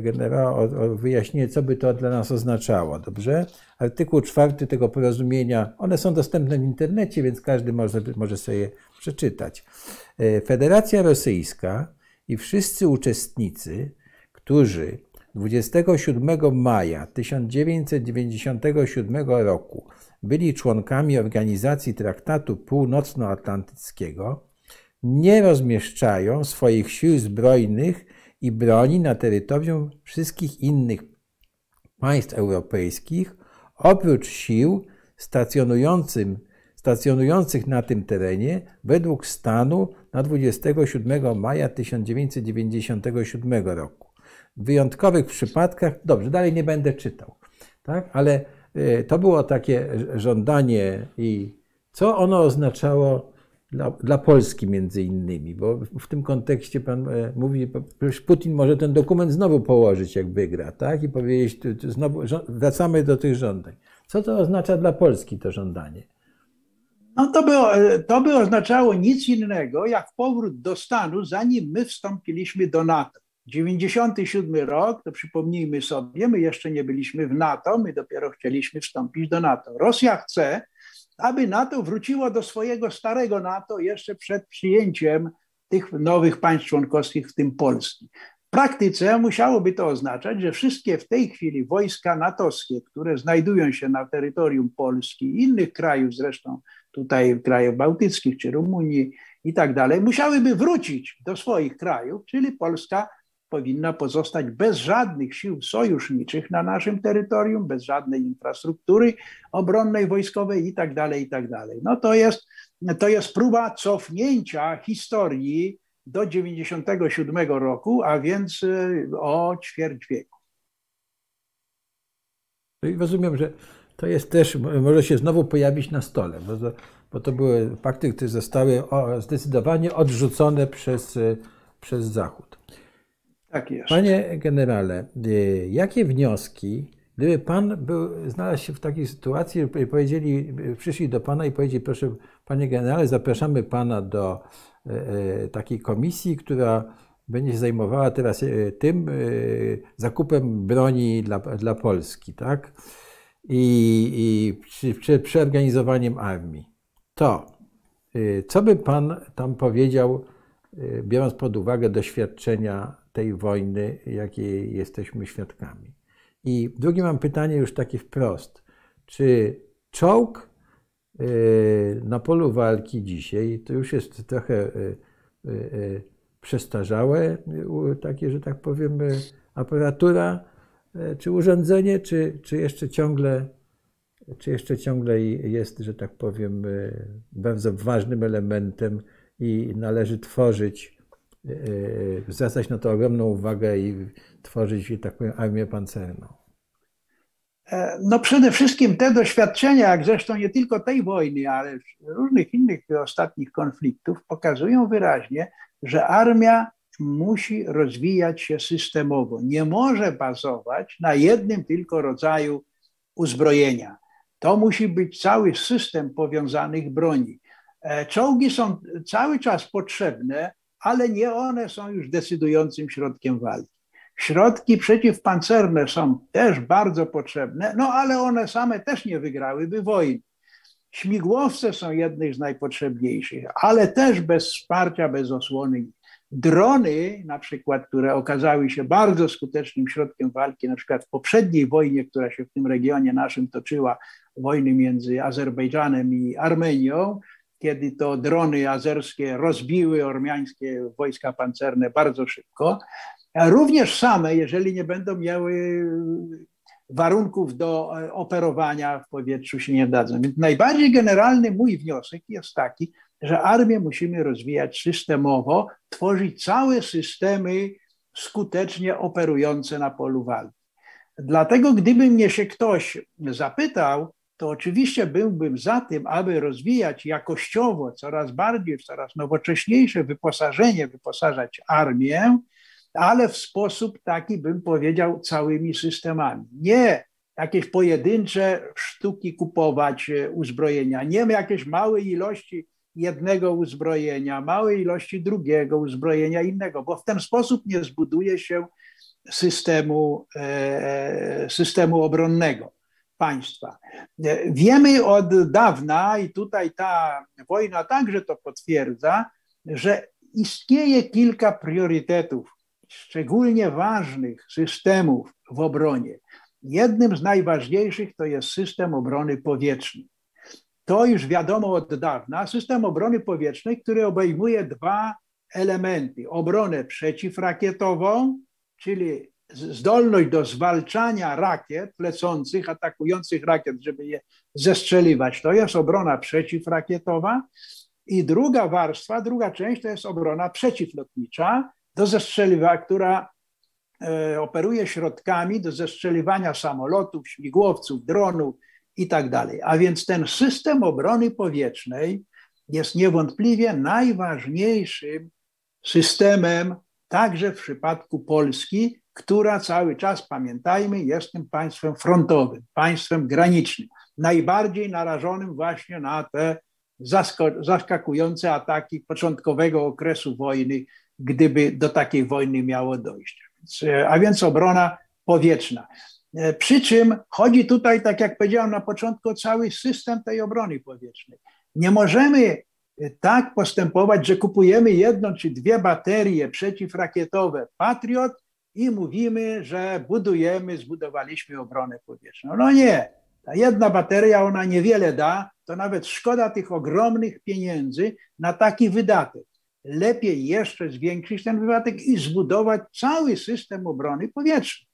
generała o, o wyjaśnienie, co by to dla nas oznaczało, dobrze? Artykuł czwarty tego porozumienia, one są dostępne w internecie, więc każdy może, może sobie przeczytać. E, Federacja Rosyjska i wszyscy uczestnicy, którzy 27 maja 1997 roku byli członkami Organizacji Traktatu Północnoatlantyckiego, nie rozmieszczają swoich sił zbrojnych i broni na terytorium wszystkich innych państw europejskich, oprócz sił stacjonujących na tym terenie według stanu na 27 maja 1997 roku. W wyjątkowych przypadkach, dobrze, dalej nie będę czytał, tak? ale to było takie żądanie i co ono oznaczało dla, dla, Polski między innymi, bo w tym kontekście pan e, mówi, że Putin może ten dokument znowu położyć, jak wygra, tak? I powiedzieć, znowu wracamy do tych żądań. Co to oznacza dla Polski to żądanie? No to by, e, to by oznaczało nic innego, jak powrót do stanu, zanim my wstąpiliśmy do NATO. 97 rok, to przypomnijmy sobie, my jeszcze nie byliśmy w NATO, my dopiero chcieliśmy wstąpić do NATO. Rosja chce, aby NATO wróciło do swojego starego NATO jeszcze przed przyjęciem tych nowych państw członkowskich, w tym Polski. W praktyce musiałoby to oznaczać, że wszystkie w tej chwili wojska natowskie, które znajdują się na terytorium Polski i innych krajów, zresztą tutaj krajów bałtyckich czy Rumunii i tak dalej, musiałyby wrócić do swoich krajów, czyli Polska powinna pozostać bez żadnych sił sojuszniczych na naszym terytorium, bez żadnej infrastruktury obronnej, wojskowej itd. Tak itd. Tak no to jest, to jest próba cofnięcia historii do 97 roku, a więc y, o ćwierć wieku. No i rozumiem, że to jest też, może się znowu pojawić na stole, bo to, bo to były fakty, które zostały zdecydowanie odrzucone przez, y, przez Zachód. Tak jest. Panie generale, y, jakie wnioski, gdyby pan był, znalazł się w takiej sytuacji, powiedzieli, przyszli do pana i powiedzieli, proszę, panie generale, zapraszamy pana do y, y, takiej komisji, która będzie się zajmowała teraz tym zakupem broni dla, dla Polski, tak? I, i przy, przeorganizowaniem armii. To, co by pan tam powiedział y, biorąc pod uwagę doświadczenia tej wojny, jakiej jesteśmy świadkami. I drugie mam pytanie już takie wprost. Czy czołg y, na polu walki dzisiaj to już jest trochę przestarzałe, takie, że tak powiem, aparatura, czy urządzenie, czy, czy jeszcze ciągle czy jeszcze ciągle jest, że tak powiem, bardzo ważnym elementem i należy tworzyć, zwracać na to ogromną uwagę i tworzyć, tak powiem, armię pancerną? No przede wszystkim te doświadczenia, jak zresztą nie tylko tej wojny, ale różnych innych ostatnich konfliktów, pokazują wyraźnie, że armia musi rozwijać się systemowo. Nie może bazować na jednym tylko rodzaju uzbrojenia. To musi być cały system powiązanych broni. E, czołgi są cały czas potrzebne, ale nie one są już decydującym środkiem walki. Środki przeciwpancerne są też bardzo potrzebne, no ale one same też nie wygrałyby wojny. Śmigłowce są jednych z najpotrzebniejszych, ale też bez wsparcia, bez osłony Drony, na przykład, które okazały się bardzo skutecznym środkiem walki, na przykład w poprzedniej wojnie, która się w tym regionie naszym toczyła, wojny między Azerbejdżanem i Armenią, kiedy to drony azerskie rozbiły ormiańskie wojska pancerne bardzo szybko. Również same, jeżeli nie będą miały warunków do operowania w powietrzu, się nie dadzą. Więc najbardziej generalny mój wniosek jest taki, że armię musimy rozwijać systemowo, tworzyć całe systemy skutecznie operujące na polu walki. Dlatego, gdyby mnie się ktoś zapytał, to oczywiście byłbym za tym, aby rozwijać jakościowo coraz bardziej, coraz nowocześniejsze wyposażenie, wyposażać armię, ale w sposób taki, bym powiedział, całymi systemami. Nie jakieś pojedyncze sztuki kupować e, uzbrojenia, nie jakieś małe ilości jednego uzbrojenia, małej ilości drugiego uzbrojenia innego, bo w ten sposób nie zbuduje się systemu, e, systemu obronnego państwa. Wiemy od dawna, i tutaj ta wojna także to potwierdza, że istnieje kilka priorytetów, szczególnie ważnych systemów w obronie. Jednym z najważniejszych to jest system obrony powietrznej to już wiadomo od dawna, system obrony powietrznej, który obejmuje dwa elementy. Obronę przeciwrakietową, czyli zdolność do zwalczania rakiet lecących, atakujących rakiet, żeby je zestrzeliwać. To jest obrona przeciwrakietowa. I druga warstwa, druga część to jest obrona przeciwlotnicza do zestrzeliwania, która e, operuje środkami do zestrzeliwania samolotów, śmigłowców, dronów, i tak. A więc ten system obrony powietrznej jest niewątpliwie najważniejszym systemem także w przypadku Polski, która cały czas, pamiętajmy, jest tym państwem frontowym, państwem granicznym, najbardziej narażonym właśnie na te zaskakujące ataki początkowego okresu wojny, gdyby do takiej wojny miało dojść. A więc obrona powietrzna. E, przy czym chodzi tutaj, tak jak powiedziałem na początku, o cały system tej obrony powietrznej. Nie możemy e, tak postępować, że kupujemy jedną czy dwie baterie przeciwrakietowe Patriot i mówimy, że budujemy, zbudowaliśmy obronę powietrzną. No nie, ta jedna bateria, ona niewiele da, to nawet szkoda tych ogromnych pieniędzy na taki wydatek. Lepiej jeszcze zwiększyć ten wydatek i zbudować cały system obrony powietrznej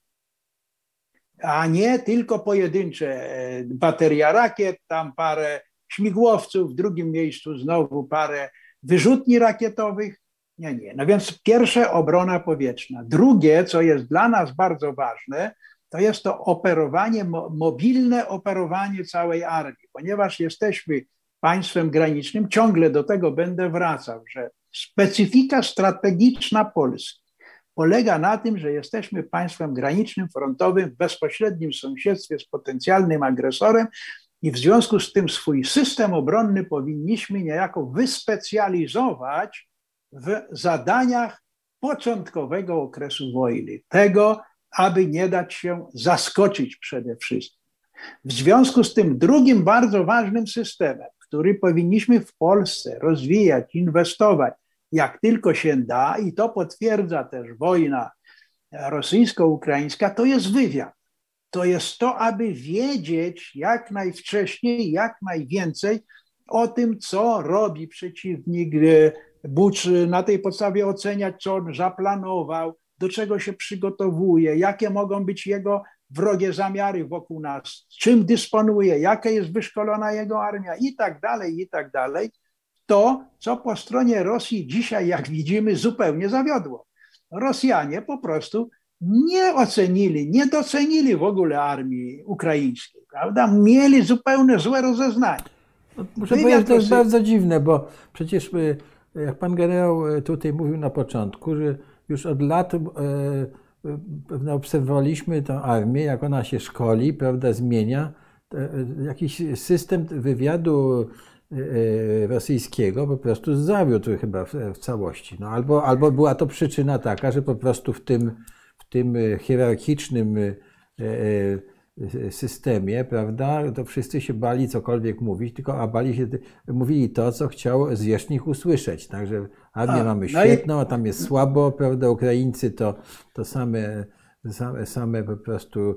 a nie tylko pojedyncze e, bateria rakiet, tam parę śmigłowców, w drugim miejscu znowu parę wyrzutni rakietowych. Nie, nie. No więc pierwsze obrona powietrzna. Drugie, co jest dla nas bardzo ważne, to jest to operowanie, mobilne operowanie całej armii, ponieważ jesteśmy państwem granicznym, ciągle do tego będę wracał, że specyfika strategiczna Polski polega na tym, że jesteśmy państwem granicznym, frontowym, w bezpośrednim sąsiedztwie z potencjalnym agresorem i w związku z tym swój system obronny powinniśmy niejako wyspecjalizować w zadaniach początkowego okresu wojny, tego, aby nie dać się zaskoczyć przede wszystkim. W związku z tym drugim bardzo ważnym systemem, który powinniśmy w Polsce rozwijać, inwestować, jak tylko się da, i to potwierdza też wojna rosyjsko-ukraińska, to jest wywiad. To jest to, aby wiedzieć jak najwcześniej, jak najwięcej o tym, co robi przeciwnik, Bucz na tej podstawie oceniać, co on zaplanował, do czego się przygotowuje, jakie mogą być jego wrogie zamiary wokół nas, czym dysponuje, jaka jest wyszkolona jego armia i tak dalej, i tak dalej. To, co po stronie Rosji dzisiaj, jak widzimy, zupełnie zawiodło. Rosjanie po prostu nie ocenili, nie docenili w ogóle armii ukraińskiej, prawda? Mieli zupełnie złe rozeznanie. No, muszę Wywiad powiedzieć, to jest bardzo dziwne, bo przecież y, jak pan generał y, tutaj mówił na początku, że już od lat e, e, obserwowaliśmy tę armię, jak ona się szkoli, prawda, zmienia. E, jakiś system wywiadu rosyjskiego po prostu zawiódł chyba w, w całości. No, albo, albo była to przyczyna taka, że po prostu w tym, w tym hierarchicznym systemie, prawda, to wszyscy się bali cokolwiek mówić, tylko a bali się, mówili to, co chciał zwierzchnik usłyszeć. Także armię a, mamy no świetną, a tam jest słabo, prawda, Ukraińcy to, to same, same, same po prostu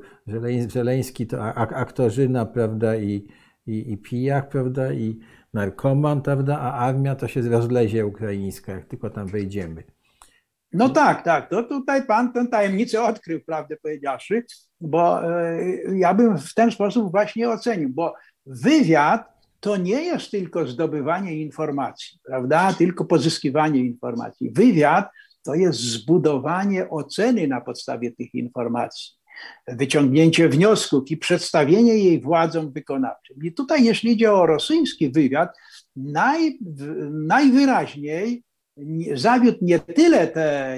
Żeleński to aktorzyna, prawda, i, i, i pijak, prawda, i narkoman, prawda, a armia to się rozlezie ukraińska, jak tylko tam wejdziemy. No tak, tak. To tutaj pan tę tajemnicę odkrył, prawdę powiedziawszy, bo e, ja bym w ten sposób właśnie ocenił, bo wywiad to nie jest tylko zdobywanie informacji, prawda? Tylko pozyskiwanie informacji. Wywiad to jest zbudowanie oceny na podstawie tych informacji, wyciągnięcie wniosków i przedstawienie jej władzom wykonawczym. I tutaj, jeśli idzie o rosyjski wywiad, naj, najwyraźniej zawiódł nie tyle te,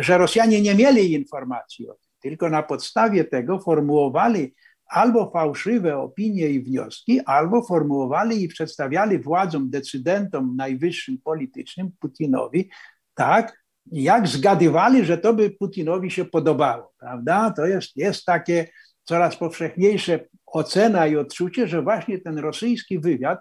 że Rosjanie nie mieli informacji o tym, tylko na podstawie tego formułowali albo fałszywe opinie i wnioski, albo formułowali i przedstawiali władzom, decydentom najwyższym politycznym, Putinowi, tak, jak zgadywali, że to by Putinowi się podobało, prawda? To jest, jest takie coraz powszechniejsze ocena i odczucie, że właśnie ten rosyjski wywiad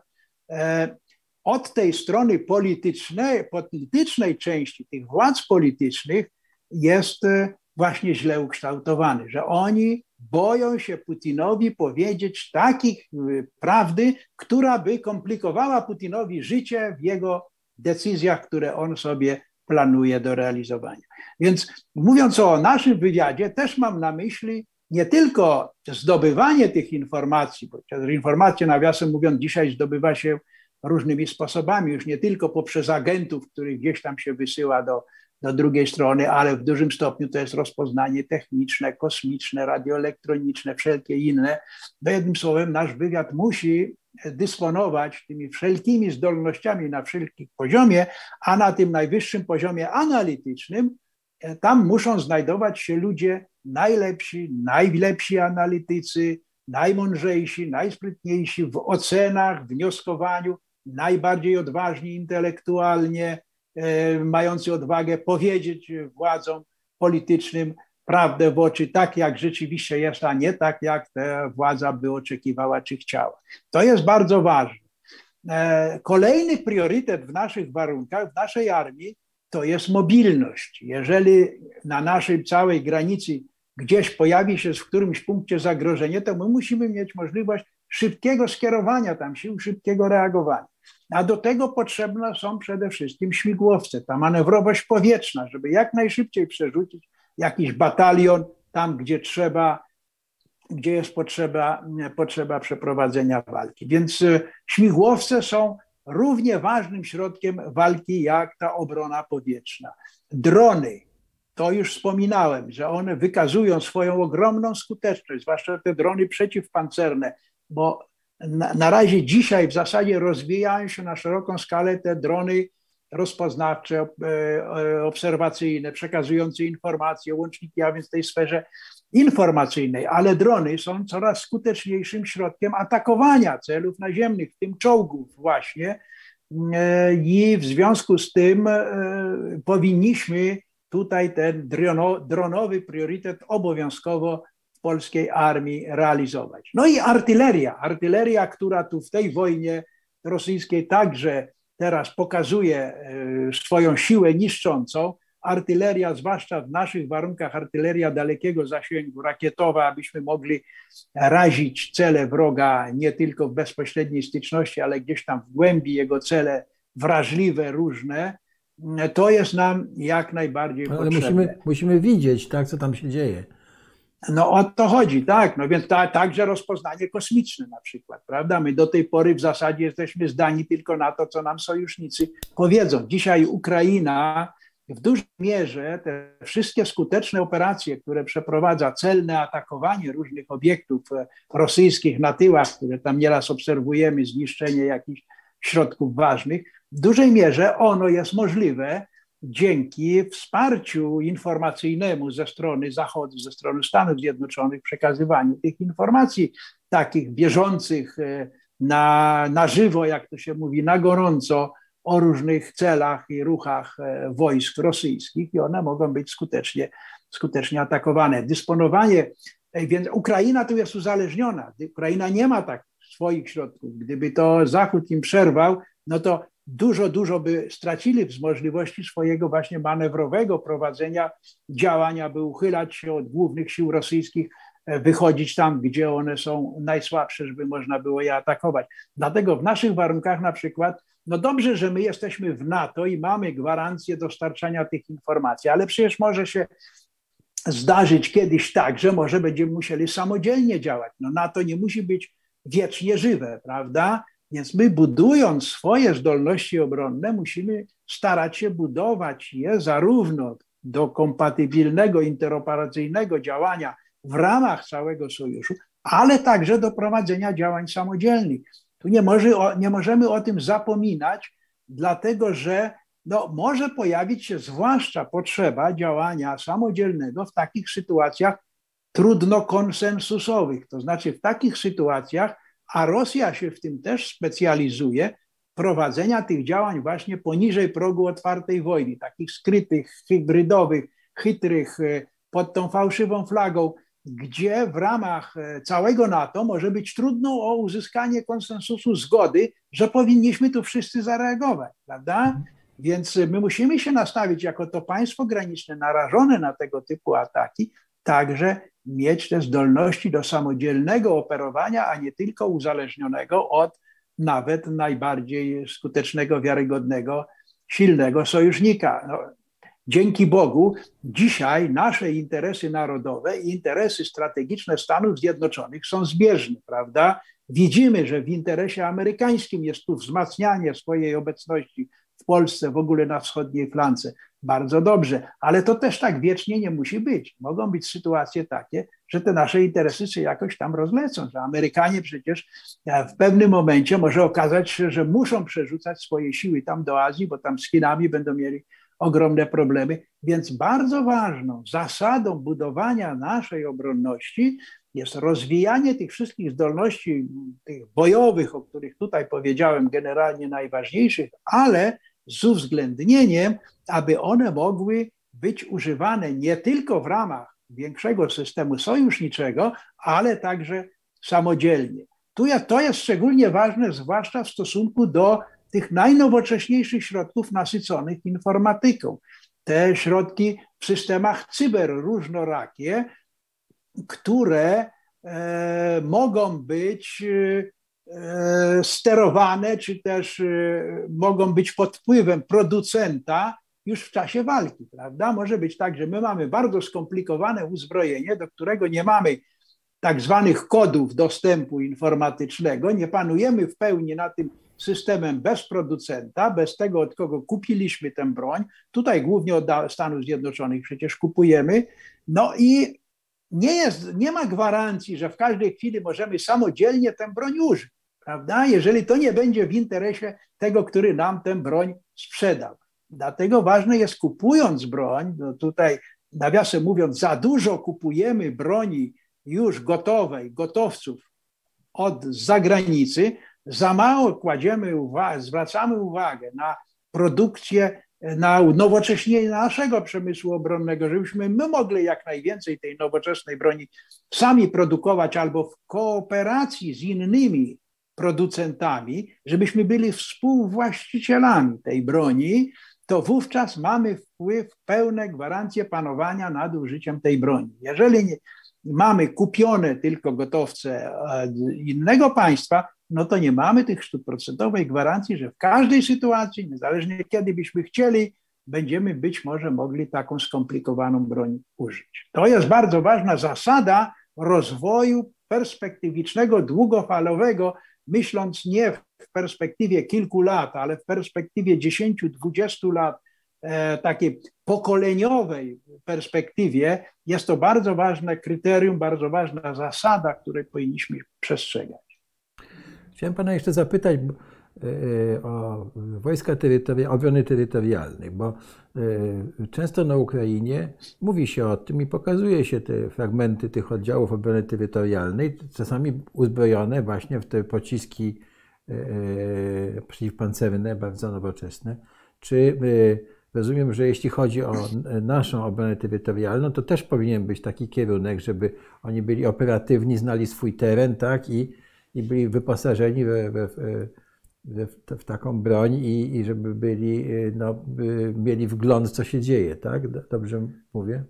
e, od tej strony politycznej, politycznej części tych władz politycznych jest e, właśnie źle ukształtowany, że oni boją się Putinowi powiedzieć takich e, prawdy, która by komplikowała Putinowi życie w jego decyzjach, które on sobie planuje do realizowania. Więc mówiąc o naszym wywiadzie, też mam na myśli nie tylko zdobywanie tych informacji, bo informacje, nawiasem mówiąc, dzisiaj zdobywa się różnymi sposobami, już nie tylko poprzez agentów, których gdzieś tam się wysyła do, do drugiej strony, ale w dużym stopniu to jest rozpoznanie techniczne, kosmiczne, radioelektroniczne, wszelkie inne. No jednym słowem, nasz wywiad musi dysponować tymi wszelkimi zdolnościami na wszelkim poziomie, a na tym najwyższym poziomie analitycznym e, tam muszą znajdować się ludzie najlepsi, najlepsi analitycy, najmądrzejsi, najsprytniejsi w ocenach, wnioskowaniu, najbardziej odważni intelektualnie, mający odwagę powiedzieć władzom politycznym prawdę w oczy, tak jak rzeczywiście jest, a nie tak jak ta władza by oczekiwała czy chciała. To jest bardzo ważne. E, kolejny priorytet w naszych warunkach, w naszej armii, to jest mobilność. Jeżeli na naszej całej granicy gdzieś pojawi się w którymś punkcie zagrożenie, to my musimy mieć możliwość szybkiego skierowania tam sił, szybkiego reagowania. A do tego potrzebne są przede wszystkim śmigłowce, ta manewrowość powietrzna, żeby jak najszybciej przerzucić jakiś batalion tam, gdzie trzeba, gdzie jest potrzeba, potrzeba przeprowadzenia walki. Więc e, śmigłowce są równie ważnym środkiem walki jak ta obrona powietrzna. Drony, to już wspominałem, że one wykazują swoją ogromną skuteczność, zwłaszcza te drony przeciwpancerne, bo na, na razie dzisiaj w zasadzie rozwijają się na szeroką skalę te drony rozpoznawcze, e, e, obserwacyjne, przekazujące informacje, łączniki, a więc w tej sferze informacyjnej, ale drony są coraz skuteczniejszym środkiem atakowania celów naziemnych, w tym czołgów właśnie. E, I w związku z tym powinniśmy tutaj ten dronowy priorytet obowiązkowo w polskiej armii realizować. No i artyleria, artyleria, która tu w tej wojnie rosyjskiej także teraz pokazuje e, swoją siłę niszczącą, artyleria, zwłaszcza w naszych warunkach, artyleria dalekiego zasięgu, rakietowa, abyśmy mogli razić cele wroga nie tylko w bezpośredniej styczności, ale gdzieś tam w głębi jego cele wrażliwe, różne, to jest nam jak najbardziej ale potrzebne. Musimy, musimy widzieć, tak, co tam się dzieje. No o to chodzi, tak. No więc ta, także rozpoznanie kosmiczne na przykład, prawda? My do tej pory w zasadzie jesteśmy zdani tylko na to, co nam sojusznicy powiedzą. Dzisiaj Ukraina w dużej mierze te wszystkie skuteczne operacje, które przeprowadza, celne atakowanie różnych obiektów e, rosyjskich na tyłach, które tam nieraz obserwujemy, zniszczenie jakichś środków ważnych, w dużej mierze ono jest możliwe dzięki wsparciu informacyjnemu ze strony Zachodu, ze strony Stanów Zjednoczonych, przekazywaniu tych informacji takich bieżących e, na, na żywo, jak to się mówi, na gorąco o różnych celach i ruchach e, wojsk rosyjskich i one mogą być skutecznie, skutecznie atakowane. Dysponowanie, e, więc Ukraina tu jest uzależniona. Ukraina nie ma tak swoich środków. Gdyby to Zachód im przerwał, no to dużo, dużo by stracili z możliwości swojego właśnie manewrowego prowadzenia działań, aby uchylać się od głównych sił rosyjskich, e, wychodzić tam, gdzie one są najsłabsze, żeby można było je atakować. Dlatego w naszych warunkach na przykład, no dobrze, że my jesteśmy w NATO i mamy gwarancję dostarczania tych informacji, ale przecież może się zdarzyć kiedyś tak, że może będziemy musieli samodzielnie działać. No NATO nie musi być wiecznie żywe, prawda? Więc my budując swoje zdolności obronne, musimy starać się budować je zarówno do kompatybilnego, interoperacyjnego działania w ramach całego sojuszu, ale także do prowadzenia działań samodzielnych. Tu nie, może, nie możemy o tym zapominać, dlatego że no, może pojawić się zwłaszcza potrzeba działania samodzielnego w takich sytuacjach trudno konsensusowych, to znaczy w takich sytuacjach, a Rosja się w tym też specjalizuje, prowadzenia tych działań właśnie poniżej progu otwartej wojny, takich skrytych, hybrydowych, chytrych, e, pod tą fałszywą flagą, gdzie w ramach e, całego NATO może być trudno o uzyskanie konsensusu, zgody, że powinniśmy tu wszyscy zareagować, prawda? Więc my musimy się nastawić jako to państwo graniczne narażone na tego typu ataki, także mieć te zdolności do samodzielnego operowania, a nie tylko uzależnionego od nawet najbardziej skutecznego, wiarygodnego, silnego sojusznika. No, dzięki Bogu dzisiaj nasze interesy narodowe i interesy strategiczne Stanów Zjednoczonych są zbieżne, prawda? Widzimy, że w interesie amerykańskim jest tu wzmacnianie swojej obecności w Polsce, w ogóle na wschodniej flance bardzo dobrze, ale to też tak wiecznie nie musi być. Mogą być sytuacje takie, że te nasze interesy się jakoś tam rozlecą, że Amerykanie przecież e, w pewnym momencie może okazać się, że muszą przerzucać swoje siły tam do Azji, bo tam z Chinami będą mieli ogromne problemy. Więc bardzo ważną zasadą budowania naszej obronności jest rozwijanie tych wszystkich zdolności tych bojowych, o których tutaj powiedziałem, generalnie najważniejszych, ale z uwzględnieniem, aby one mogły być używane nie tylko w ramach większego systemu sojuszniczego, ale także samodzielnie. Tu to jest szczególnie ważne, zwłaszcza w stosunku do tych najnowocześniejszych środków nasyconych informatyką. Te środki w systemach cyber różnorakie, które e, mogą być E, sterowane, czy też e, mogą być pod wpływem producenta już w czasie walki, prawda? Może być tak, że my mamy bardzo skomplikowane uzbrojenie, do którego nie mamy tak zwanych kodów dostępu informatycznego, nie panujemy w pełni na tym systemem bez producenta, bez tego, od kogo kupiliśmy tę broń. Tutaj głównie od Stanów Zjednoczonych przecież kupujemy. No i nie, jest, nie ma gwarancji, że w każdej chwili możemy samodzielnie tę broń użyć prawda? Jeżeli to nie będzie w interesie tego, który nam tę broń sprzedał. Dlatego ważne jest kupując broń, no tutaj nawiasem mówiąc, za dużo kupujemy broni już gotowej, gotowców od zagranicy, za mało kładziemy uwagę, zwracamy uwagę na produkcję, na nowocześnienie naszego przemysłu obronnego, żebyśmy my mogli jak najwięcej tej nowoczesnej broni sami produkować albo w kooperacji z innymi producentami, żebyśmy byli współwłaścicielami tej broni, to wówczas mamy wpływ, pełne gwarancje panowania nad użyciem tej broni. Jeżeli nie, mamy kupione tylko gotowce innego państwa, no to nie mamy tych stuprocentowej gwarancji, że w każdej sytuacji, niezależnie kiedy byśmy chcieli, będziemy być może mogli taką skomplikowaną broń użyć. To jest bardzo ważna zasada rozwoju perspektywicznego, długofalowego, myśląc nie w perspektywie kilku lat, ale w perspektywie 10-20 lat, e, takiej pokoleniowej perspektywie, jest to bardzo ważne kryterium, bardzo ważna zasada, której powinniśmy przestrzegać. Chciałem Pana jeszcze zapytać, E, o wojska terytorialne, obrony terytorialnej, bo e, często na Ukrainie mówi się o tym i pokazuje się te fragmenty tych oddziałów obrony terytorialnej, czasami uzbrojone właśnie w te pociski e, przeciwpancerne, bardzo nowoczesne. Czy rozumiem, że jeśli chodzi o naszą obronę terytorialną, to też powinien być taki kierunek, żeby oni byli operatywni, znali swój teren, tak, i, i byli wyposażeni we, we, we w, taką broń i, i, żeby byli, y, no, mieli wgląd, co się dzieje, tak? Dobrze mówię?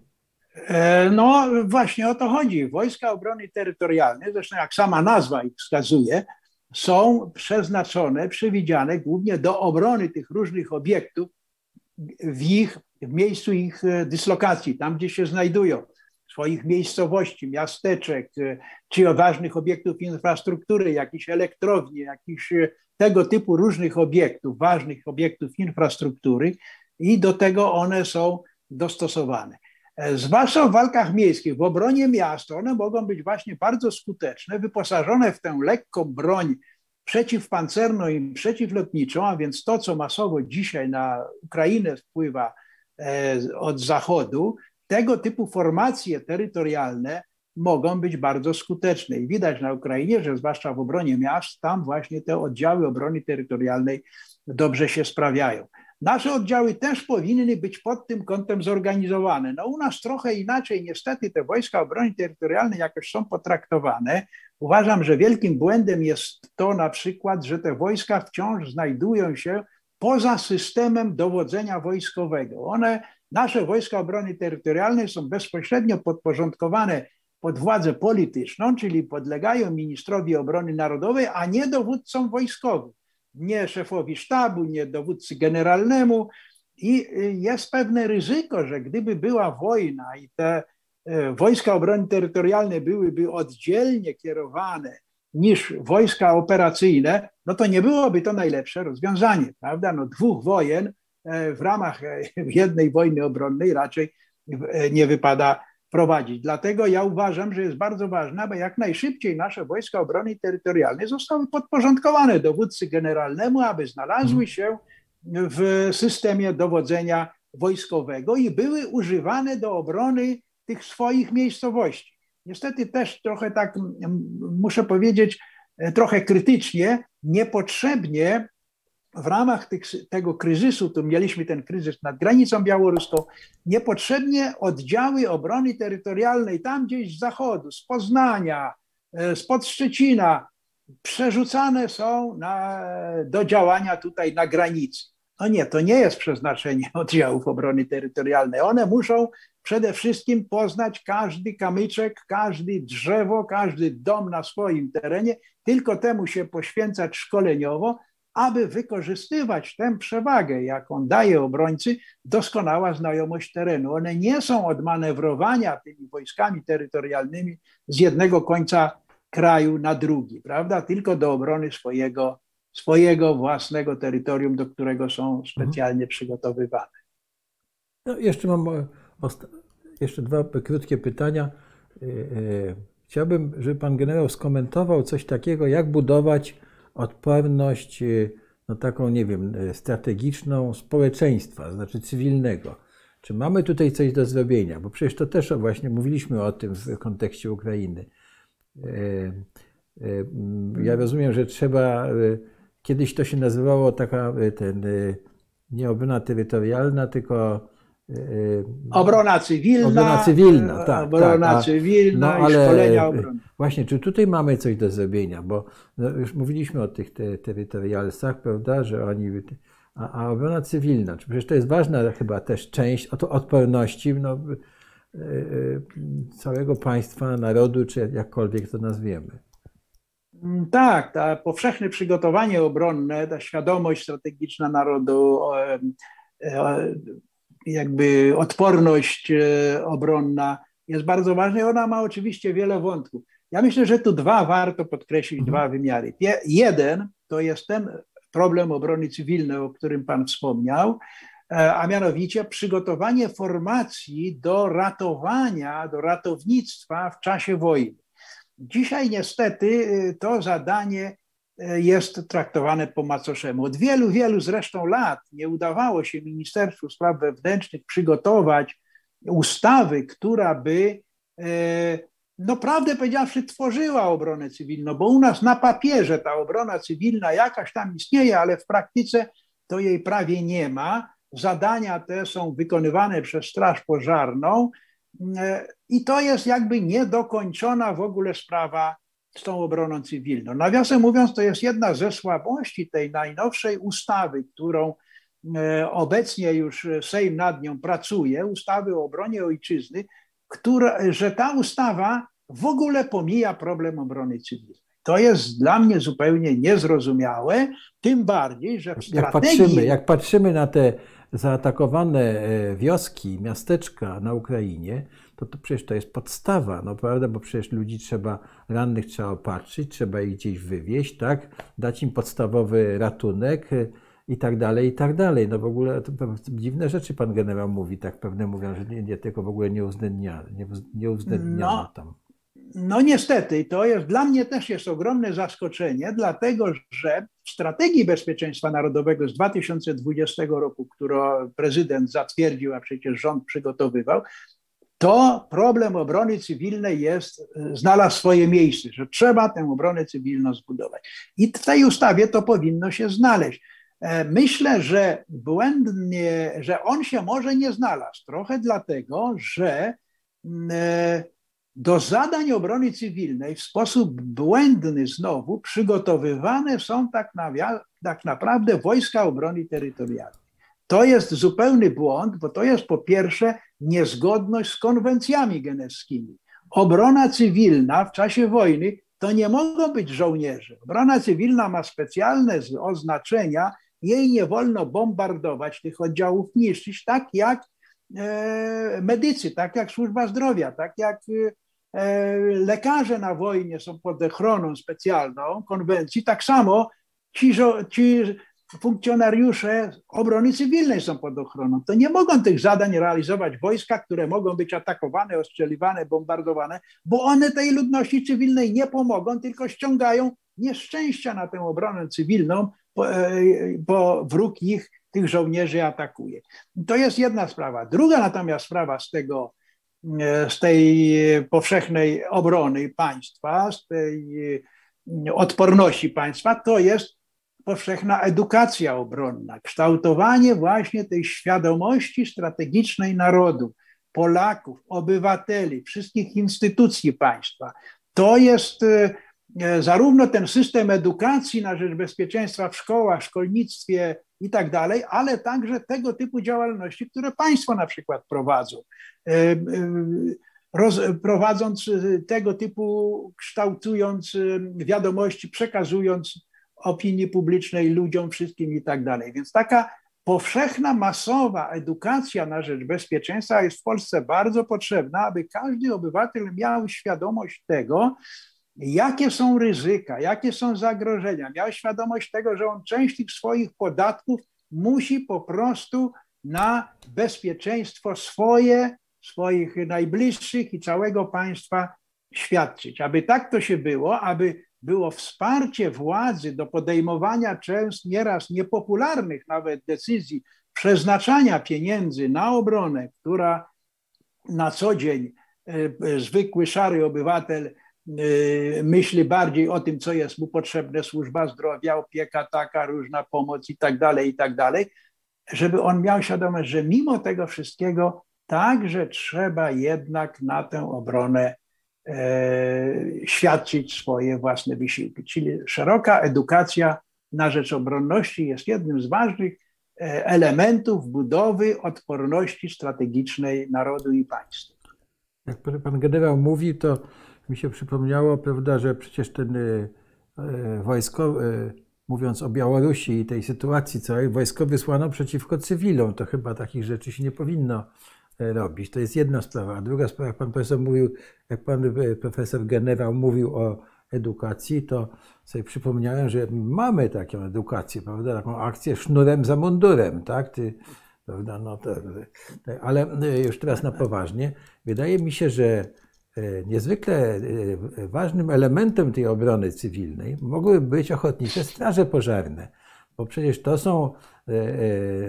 E, no właśnie o to chodzi. Wojska Obrony Terytorialnej, zresztą jak sama nazwa ich wskazuje, są przeznaczone, przewidziane głównie do obrony tych różnych obiektów w ich, w miejscu ich e, dyslokacji, tam gdzie się znajdują swoich miejscowości, miasteczek, e, czy ważnych obiektów infrastruktury, jakichś elektrowni, jakichś e, tego typu różnych obiektów, ważnych obiektów infrastruktury i do tego one są dostosowane. E, zwłaszcza w walkach miejskich, w obronie miasta, one mogą być właśnie bardzo skuteczne, wyposażone w tę lekką broń przeciwpancerną i przeciwlotniczą, a więc to, co masowo dzisiaj na Ukrainę wpływa od zachodu, tego typu formacje terytorialne mogą być bardzo skuteczne. I widać na Ukrainie, że zwłaszcza w obronie miast, tam właśnie te oddziały obrony terytorialnej dobrze się sprawiają. Nasze oddziały też powinny być pod tym kątem zorganizowane. No u nas trochę inaczej, niestety te wojska obrony terytorialnej jakoś są potraktowane. Uważam, że wielkim błędem jest to na przykład, że te wojska wciąż znajdują się poza systemem dowodzenia wojskowego. One Nasze wojska obrony terytorialnej są bezpośrednio podporządkowane pod władzę polityczną, czyli podlegają ministrowi obrony narodowej, a nie dowódcom wojskowym, nie szefowi sztabu, nie dowódcy generalnemu. I y, jest pewne ryzyko, że gdyby była wojna i te y, wojska obrony terytorialnej byłyby oddzielnie kierowane niż wojska operacyjne, no to nie byłoby to najlepsze rozwiązanie, prawda? No dwóch wojen E, w ramach e, jednej wojny obronnej raczej e, nie wypada prowadzić. Dlatego ja uważam, że jest bardzo ważne, aby jak najszybciej nasze wojska obrony terytorialnej zostały podporządkowane dowódcy generalnemu, aby znalazły mhm. się w systemie dowodzenia wojskowego i były używane do obrony tych swoich miejscowości. Niestety też trochę tak muszę powiedzieć, trochę krytycznie, niepotrzebnie w ramach tych, tego kryzysu, tu mieliśmy ten kryzys nad granicą białoruską, niepotrzebnie oddziały obrony terytorialnej tam gdzieś z zachodu, z Poznania, e, spod Szczecina, przerzucane są na, do działania tutaj na granicy. No nie, to nie jest przeznaczenie oddziałów obrony terytorialnej. One muszą przede wszystkim poznać każdy kamyczek, każdy drzewo, każdy dom na swoim terenie, tylko temu się poświęcać szkoleniowo, aby wykorzystywać tę przewagę, jaką daje obrońcy, doskonała znajomość terenu. One nie są od manewrowania tymi wojskami terytorialnymi z jednego końca kraju na drugi, prawda? Tylko do obrony swojego, swojego własnego terytorium, do którego są mhm. specjalnie przygotowywane. No, jeszcze mam e, jeszcze dwa krótkie pytania. E, e, chciałbym, żeby pan generał skomentował coś takiego, jak budować odporność no taką, nie wiem, y, strategiczną społeczeństwa, znaczy cywilnego. Czy mamy tutaj coś do zrobienia? Bo przecież to też właśnie mówiliśmy o tym w kontekście Ukrainy. Y, ja rozumiem, że trzeba, kiedyś to się nazywało taka ten, nie obrona terytorialna, tylko Obrona cywilna. Obrona cywilna, tak. Obrona tak, cywilna no, i szkolenia obrony. Właśnie, czy tutaj mamy coś do zrobienia? Bo no, już mówiliśmy o tych te, terytorialsach, prawda, że oni. A, a, obrona cywilna, czy przecież to jest ważna chyba też część od, odporności no, całego państwa, narodu, czy jakkolwiek to nazwiemy. Mm, tak, to powszechne przygotowanie obronne, ta świadomość strategiczna narodu, jakby odporność e, obronna jest bardzo ważna i ona ma oczywiście wiele wątków. Ja myślę, że tu dwa warto podkreślić, mhm. dwa wymiary. Jeden to jest ten problem obrony cywilnej, o którym Pan wspomniał, e, a mianowicie przygotowanie formacji do ratowania, do ratownictwa w czasie wojny. Dzisiaj niestety e, to zadanie jest traktowane po macoszemu. Od wielu, wielu zresztą lat nie udawało się Ministerstwu Spraw Wewnętrznych przygotować ustawy, która by, e, no prawdę powiedziawszy, tworzyła obronę cywilną, bo u nas na papierze ta obrona cywilna jakaś tam istnieje, ale w praktyce to jej prawie nie ma. Zadania te są wykonywane przez Straż Pożarną e, i to jest jakby niedokończona w ogóle sprawa z tą obroną cywilną. Nawiasem mówiąc, to jest jedna ze słabości tej najnowszej ustawy, którą e, obecnie już Sejm nad nią pracuje, ustawy o obronie ojczyzny, która, że ta ustawa w ogóle pomija problem obrony cywilnej. To jest dla mnie zupełnie niezrozumiałe, tym bardziej, że w strategii... Jak patrzymy, jak patrzymy na te zaatakowane e, wioski, miasteczka na Ukrainie, to, to przecież to jest podstawa, no prawda, bo przecież ludzi trzeba, rannych trzeba opatrzyć, trzeba ich gdzieś wywieźć, tak, dać im podstawowy ratunek y, i tak dalej, i tak dalej. No w ogóle dziwne rzeczy pan generał mówi, tak pewne mówią, że nie, nie tylko w ogóle nie uwzględniano, nie, nie uwzględniano no. tam. No niestety, to jest dla mnie też jest ogromne zaskoczenie, dlatego że w strategii bezpieczeństwa narodowego z 2020 roku, którą prezydent zatwierdził, a przecież rząd przygotowywał, to problem obrony cywilnej jest, znalazł swoje miejsce, że trzeba tę obronę cywilną zbudować. I w tej ustawie to powinno się znaleźć. E, myślę, że błędnie, że on się może nie znalazł, trochę dlatego, że mm, e, do zadań obrony cywilnej w sposób błędny znowu przygotowywane są tak, tak naprawdę wojska obrony terytorialnej. To jest zupełny błąd, bo to jest po pierwsze niezgodność z konwencjami genewskimi. Obrona cywilna w czasie wojny to nie mogą być żołnierze. Obrona cywilna ma specjalne oznaczenia, jej nie wolno bombardować, tych oddziałów niszczyć, tak jak e, medycy, tak jak służba zdrowia, tak jak e, lekarze na wojnie są pod ochroną specjalną konwencji, tak samo ci, ci funkcjonariusze obrony cywilnej są pod ochroną. To nie mogą tych zadań realizować wojska, które mogą być atakowane, ostrzeliwane, bombardowane, bo one tej ludności cywilnej nie pomogą, tylko ściągają nieszczęścia na tę obronę cywilną, bo, e, bo wróg ich, tych żołnierzy atakuje. To jest jedna sprawa. Druga natomiast sprawa z tego, e, z tej powszechnej obrony państwa, z tej e, odporności państwa, to jest powszechna edukacja obronna, kształtowanie właśnie tej świadomości strategicznej narodu, Polaków, obywateli, wszystkich instytucji państwa. To jest e, e, zarówno ten system edukacji na rzecz bezpieczeństwa w szkołach, szkolnictwie i tak dalej, ale także tego typu działalności, które państwo na przykład prowadzą. E, roz, prowadząc tego typu, kształtując wiadomości, przekazując opinii publicznej, ludziom, wszystkim i tak dalej. Więc taka powszechna, masowa edukacja na rzecz bezpieczeństwa jest w Polsce bardzo potrzebna, aby każdy obywatel miał świadomość tego, jakie są ryzyka, jakie są zagrożenia, miał świadomość tego, że on część tych swoich podatków musi po prostu na bezpieczeństwo swoje, swoich najbliższych i całego państwa świadczyć. Aby tak to się było, aby było wsparcie władzy do podejmowania często nieraz niepopularnych nawet decyzji przeznaczania pieniędzy na obronę, która na co dzień e, e, zwykły szary obywatel e, myśli bardziej o tym, co jest mu potrzebne, służba zdrowia, opieka taka, różna pomoc i tak dalej, i tak dalej. żeby on miał świadomość, że mimo tego wszystkiego także trzeba jednak na tę obronę świadczyć swoje własne wysiłki. Czyli szeroka edukacja na rzecz obronności jest jednym z ważnych e, elementów budowy odporności strategicznej narodu i państwa. Jak pan generał mówi, to mi się przypomniało, prawda, że przecież ten e, wojskowy, mówiąc o Białorusi i tej sytuacji całej, wojsko wysłano przeciwko cywilom. To chyba takich rzeczy się nie powinno e, robić. To jest jedna sprawa. A druga sprawa, jak pan profesor mówił, jak pan e, profesor generał mówił o edukacji, to sobie przypomniałem, że mamy taką edukację, prawda, taką akcję sznurem za mundurem, tak? Ty, prawda, no to, ale e, już teraz na poważnie. Wydaje mi się, że E, niezwykle e, ważnym elementem tej obrony cywilnej mogły być ochotnicze straże pożarne, bo przecież to są e,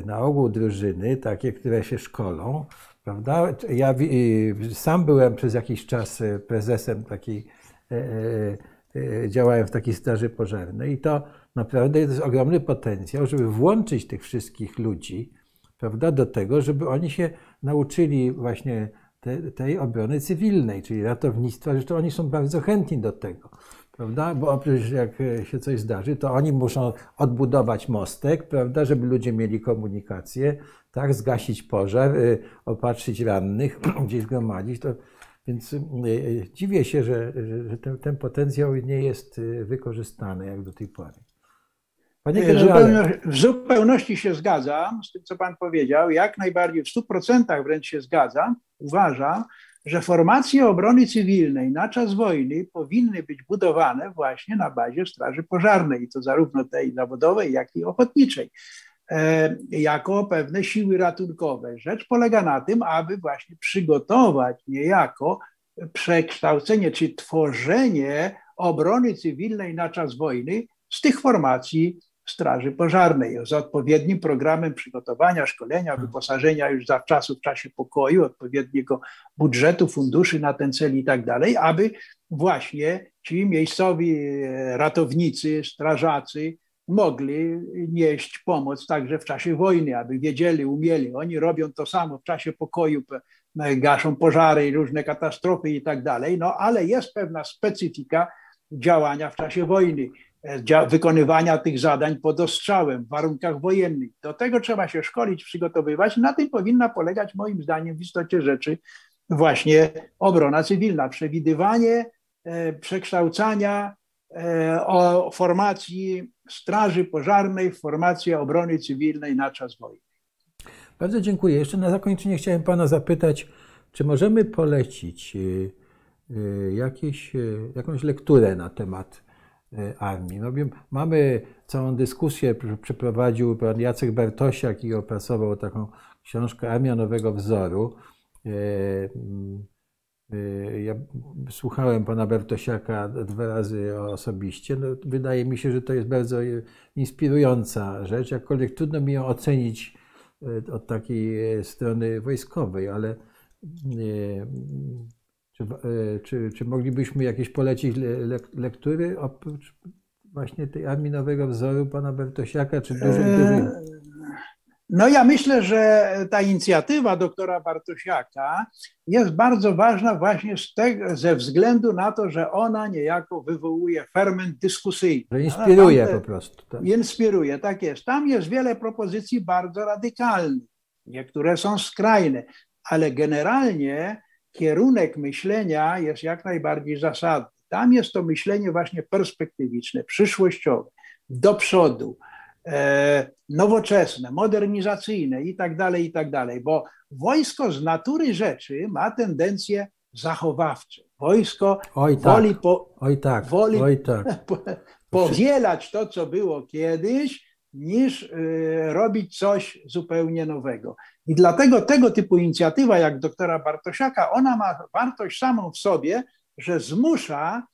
na ogół drużyny takie, które się szkolą, prawda? Ja sam byłem przez jakiś czas prezesem takiej, działałem w takiej straży pożarnej i to naprawdę jest ogromny potencjał, żeby włączyć tych wszystkich ludzi, prawda, do tego, żeby oni się nauczyli właśnie te, tej obrony cywilnej, czyli ratownictwa, zresztą oni są bardzo chętni do tego. Prawda? Bo oprócz jak się coś zdarzy, to oni muszą odbudować mostek, prawda, żeby ludzie mieli komunikację, tak, zgasić pożar, y, opatrzyć rannych, gdzieś zgromadzić. To, więc y, y, dziwię się, że, że ten, ten potencjał nie jest wykorzystany jak do tej pory. Panie generale. W zupełności się zgadzam z tym, co Pan powiedział. Jak najbardziej, w 100% wręcz się zgadzam. Uważam, że formacje obrony cywilnej na czas wojny powinny być budowane właśnie na bazie Straży Pożarnej, i to zarówno tej zawodowej, jak i ochotniczej, jako pewne siły ratunkowe. Rzecz polega na tym, aby właśnie przygotować niejako przekształcenie czy tworzenie obrony cywilnej na czas wojny z tych formacji Straży Pożarnej z odpowiednim programem przygotowania, szkolenia, hmm. wyposażenia już zawczasu w czasie pokoju, odpowiedniego budżetu, funduszy na ten cel i tak dalej, aby właśnie ci miejscowi e, ratownicy, strażacy mogli nieść pomoc także w czasie wojny, aby wiedzieli, umieli. Oni robią to samo w czasie pokoju, gaszą pożary i różne katastrofy i tak dalej, no ale jest pewna specyfika działania w czasie wojny. E, wykonywania tych zadań pod ostrzałem w warunkach wojennych. Do tego trzeba się szkolić, przygotowywać. Na tym powinna polegać moim zdaniem w istocie rzeczy właśnie obrona cywilna, przewidywanie e, przekształcania e, o formacji Straży Pożarnej w formację obrony cywilnej na czas wojny. Bardzo dziękuję. Jeszcze na zakończenie chciałem Pana zapytać, czy możemy polecić jakieś, jakąś lekturę na temat armii. No, mamy całą dyskusję, przeprowadził pan Jacek Bartosiak i opracował taką książkę Armia Nowego Wzoru. E, ja słuchałem pana Bartosiaka dwa razy osobiście. No, wydaje mi się, że to jest bardzo inspirująca rzecz, jakkolwiek trudno mi ją ocenić od takiej strony wojskowej, ale czy, czy, czy moglibyśmy jakieś polecić le, lektury oprócz właśnie tej armii nowego wzoru pana Bertosiaka, czy dużej, e, dużej... No ja myślę, że ta inicjatywa doktora Bartosiaka jest bardzo ważna właśnie tego, ze względu na to, że ona niejako wywołuje ferment dyskusyjny. Że inspiruje po prostu. Tak. Inspiruje, tak jest. Tam jest wiele propozycji bardzo radykalnych. Niektóre są skrajne, ale generalnie kierunek myślenia jest jak najbardziej zasadny. Tam jest to myślenie właśnie perspektywiczne, przyszłościowe, do przodu, e, nowoczesne, modernizacyjne i tak dalej, i tak dalej, bo wojsko z natury rzeczy ma tendencje zachowawcze. Wojsko oj tak, woli, po, oj tak, woli oj tak. powielać to, co było kiedyś, niż y, robić coś zupełnie nowego. I dlatego tego typu inicjatywa, jak doktora Bartosiaka, ona ma wartość samą w sobie, że zmusza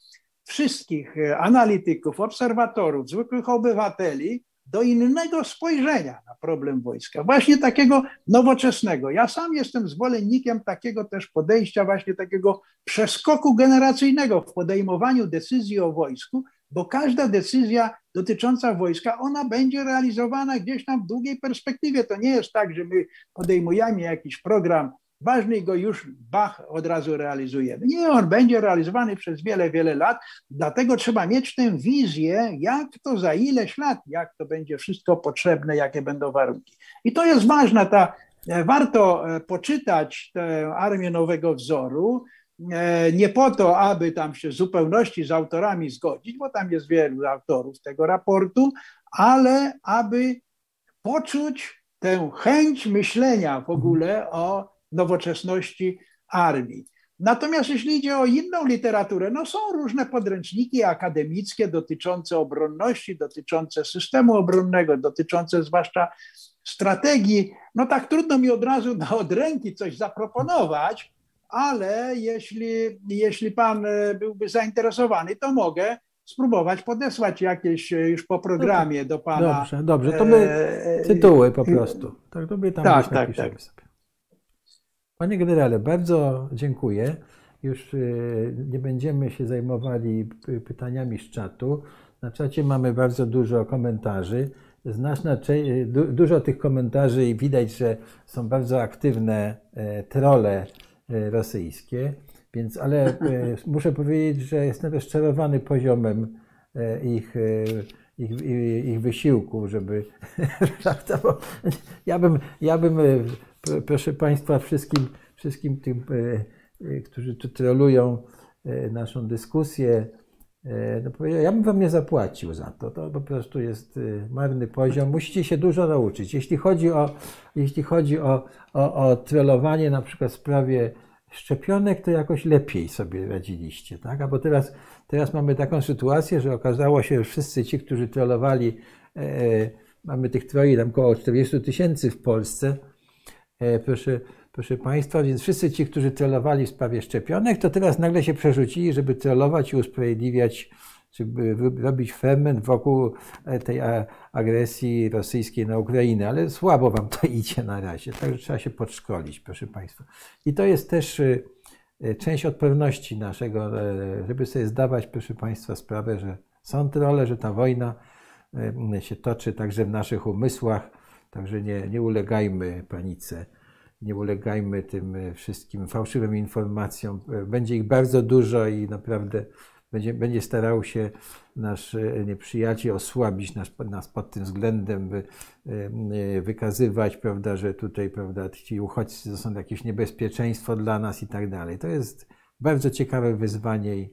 wszystkich y, analityków, obserwatorów, zwykłych obywateli do innego spojrzenia na problem wojska, właśnie takiego nowoczesnego. Ja sam jestem zwolennikiem takiego też podejścia, właśnie takiego przeskoku generacyjnego w podejmowaniu decyzji o wojsku, bo każda decyzja dotycząca wojska, ona będzie realizowana gdzieś tam w długiej perspektywie. To nie jest tak, że my podejmujemy jakiś program ważny go już bach od razu realizujemy. Nie, on będzie realizowany przez wiele, wiele lat, dlatego trzeba mieć tę wizję, jak to za ileś lat, jak to będzie wszystko potrzebne, jakie będą warunki. I to jest ważne, ta, e, warto e, poczytać tę Armię Nowego Wzoru, e, nie po to, aby tam się w zupełności z autorami zgodzić, bo tam jest wielu autorów tego raportu, ale aby poczuć tę chęć myślenia w ogóle o nowoczesności armii. Natomiast jeśli idzie o inną literaturę, no są różne podręczniki akademickie dotyczące obronności, dotyczące systemu obronnego, dotyczące zwłaszcza strategii. No tak trudno mi od razu od ręki coś zaproponować, ale jeśli, jeśli pan e, byłby zainteresowany, to mogę spróbować podesłać jakieś e, już po programie do pana. Dobrze, dobrze, to my e, tytuły po prostu. Tak, to my tam tak, tak, tak. sobie. Panie generale, bardzo dziękuję. Już y, nie będziemy się zajmowali pytaniami z czatu. Na czacie mamy bardzo dużo komentarzy. Znaczna y, dużo tych komentarzy i widać, że są bardzo aktywne e, trole e, rosyjskie. Więc, ale e, muszę powiedzieć, że jestem rozczarowany poziomem ich, ich, ich wysiłku, żeby. ja bym, ja bym proszę Państwa, wszystkim, wszystkim tym, e, e, którzy tu trolują e, naszą dyskusję, no ja bym Wam nie zapłacił za to. To po prostu jest marny poziom. Musicie się dużo nauczyć. Jeśli chodzi o, jeśli chodzi o, o, o trollowanie na przykład w sprawie szczepionek, to jakoś lepiej sobie radziliście, tak? A bo teraz, teraz mamy taką sytuację, że okazało się, że wszyscy ci, którzy trollowali, e, mamy tych troli tam około 40 tysięcy w Polsce, proszę, proszę Państwa, więc wszyscy ci, którzy celowali w sprawie szczepionek, to teraz nagle się przerzucili, żeby celować i usprawiedliwiać, żeby robić ferment wokół e, tej agresji rosyjskiej na Ukrainę, ale słabo Wam to idzie na razie, także trzeba się podszkolić, proszę Państwa. I to jest też e, część odpowiedzialności naszego, żeby sobie zdawać, proszę Państwa, sprawę, że są trole, że ta wojna się toczy także w naszych umysłach, Także nie, nie ulegajmy panice, nie ulegajmy tym wszystkim fałszywym informacjom. Będzie ich bardzo dużo i naprawdę będzie, będzie starał się nasz nieprzyjaciel osłabić nas, nas pod tym względem, by e, wykazywać, prawda, że tutaj prawda, ci uchodźcy to są jakieś niebezpieczeństwo dla nas i tak dalej. To jest bardzo ciekawe wyzwanie,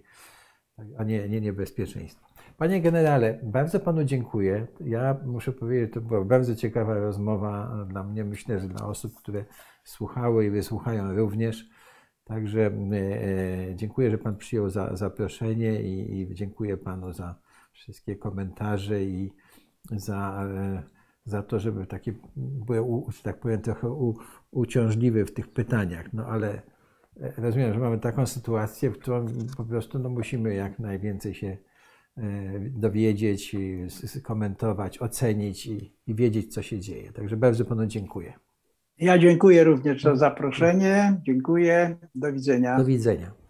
a nie, nie niebezpieczeństwo. Panie generale, bardzo panu dziękuję. Ja muszę powiedzieć, to była bardzo ciekawa rozmowa dla mnie, myślę, że dla osób, które słuchały i wysłuchają również. Także e, e, dziękuję, że pan przyjął za, zaproszenie i, i dziękuję panu za wszystkie komentarze i za, e, za to, żeby takie były, że tak powiem, trochę u, uciążliwy w tych pytaniach. No ale rozumiem, że mamy taką sytuację, w którą po prostu no, musimy jak najwięcej się dowiedzieć, komentować, ocenić i, i wiedzieć, co się dzieje. Także bardzo panu dziękuję. Ja dziękuję również za zaproszenie. Dziękuję. Do widzenia. Do widzenia.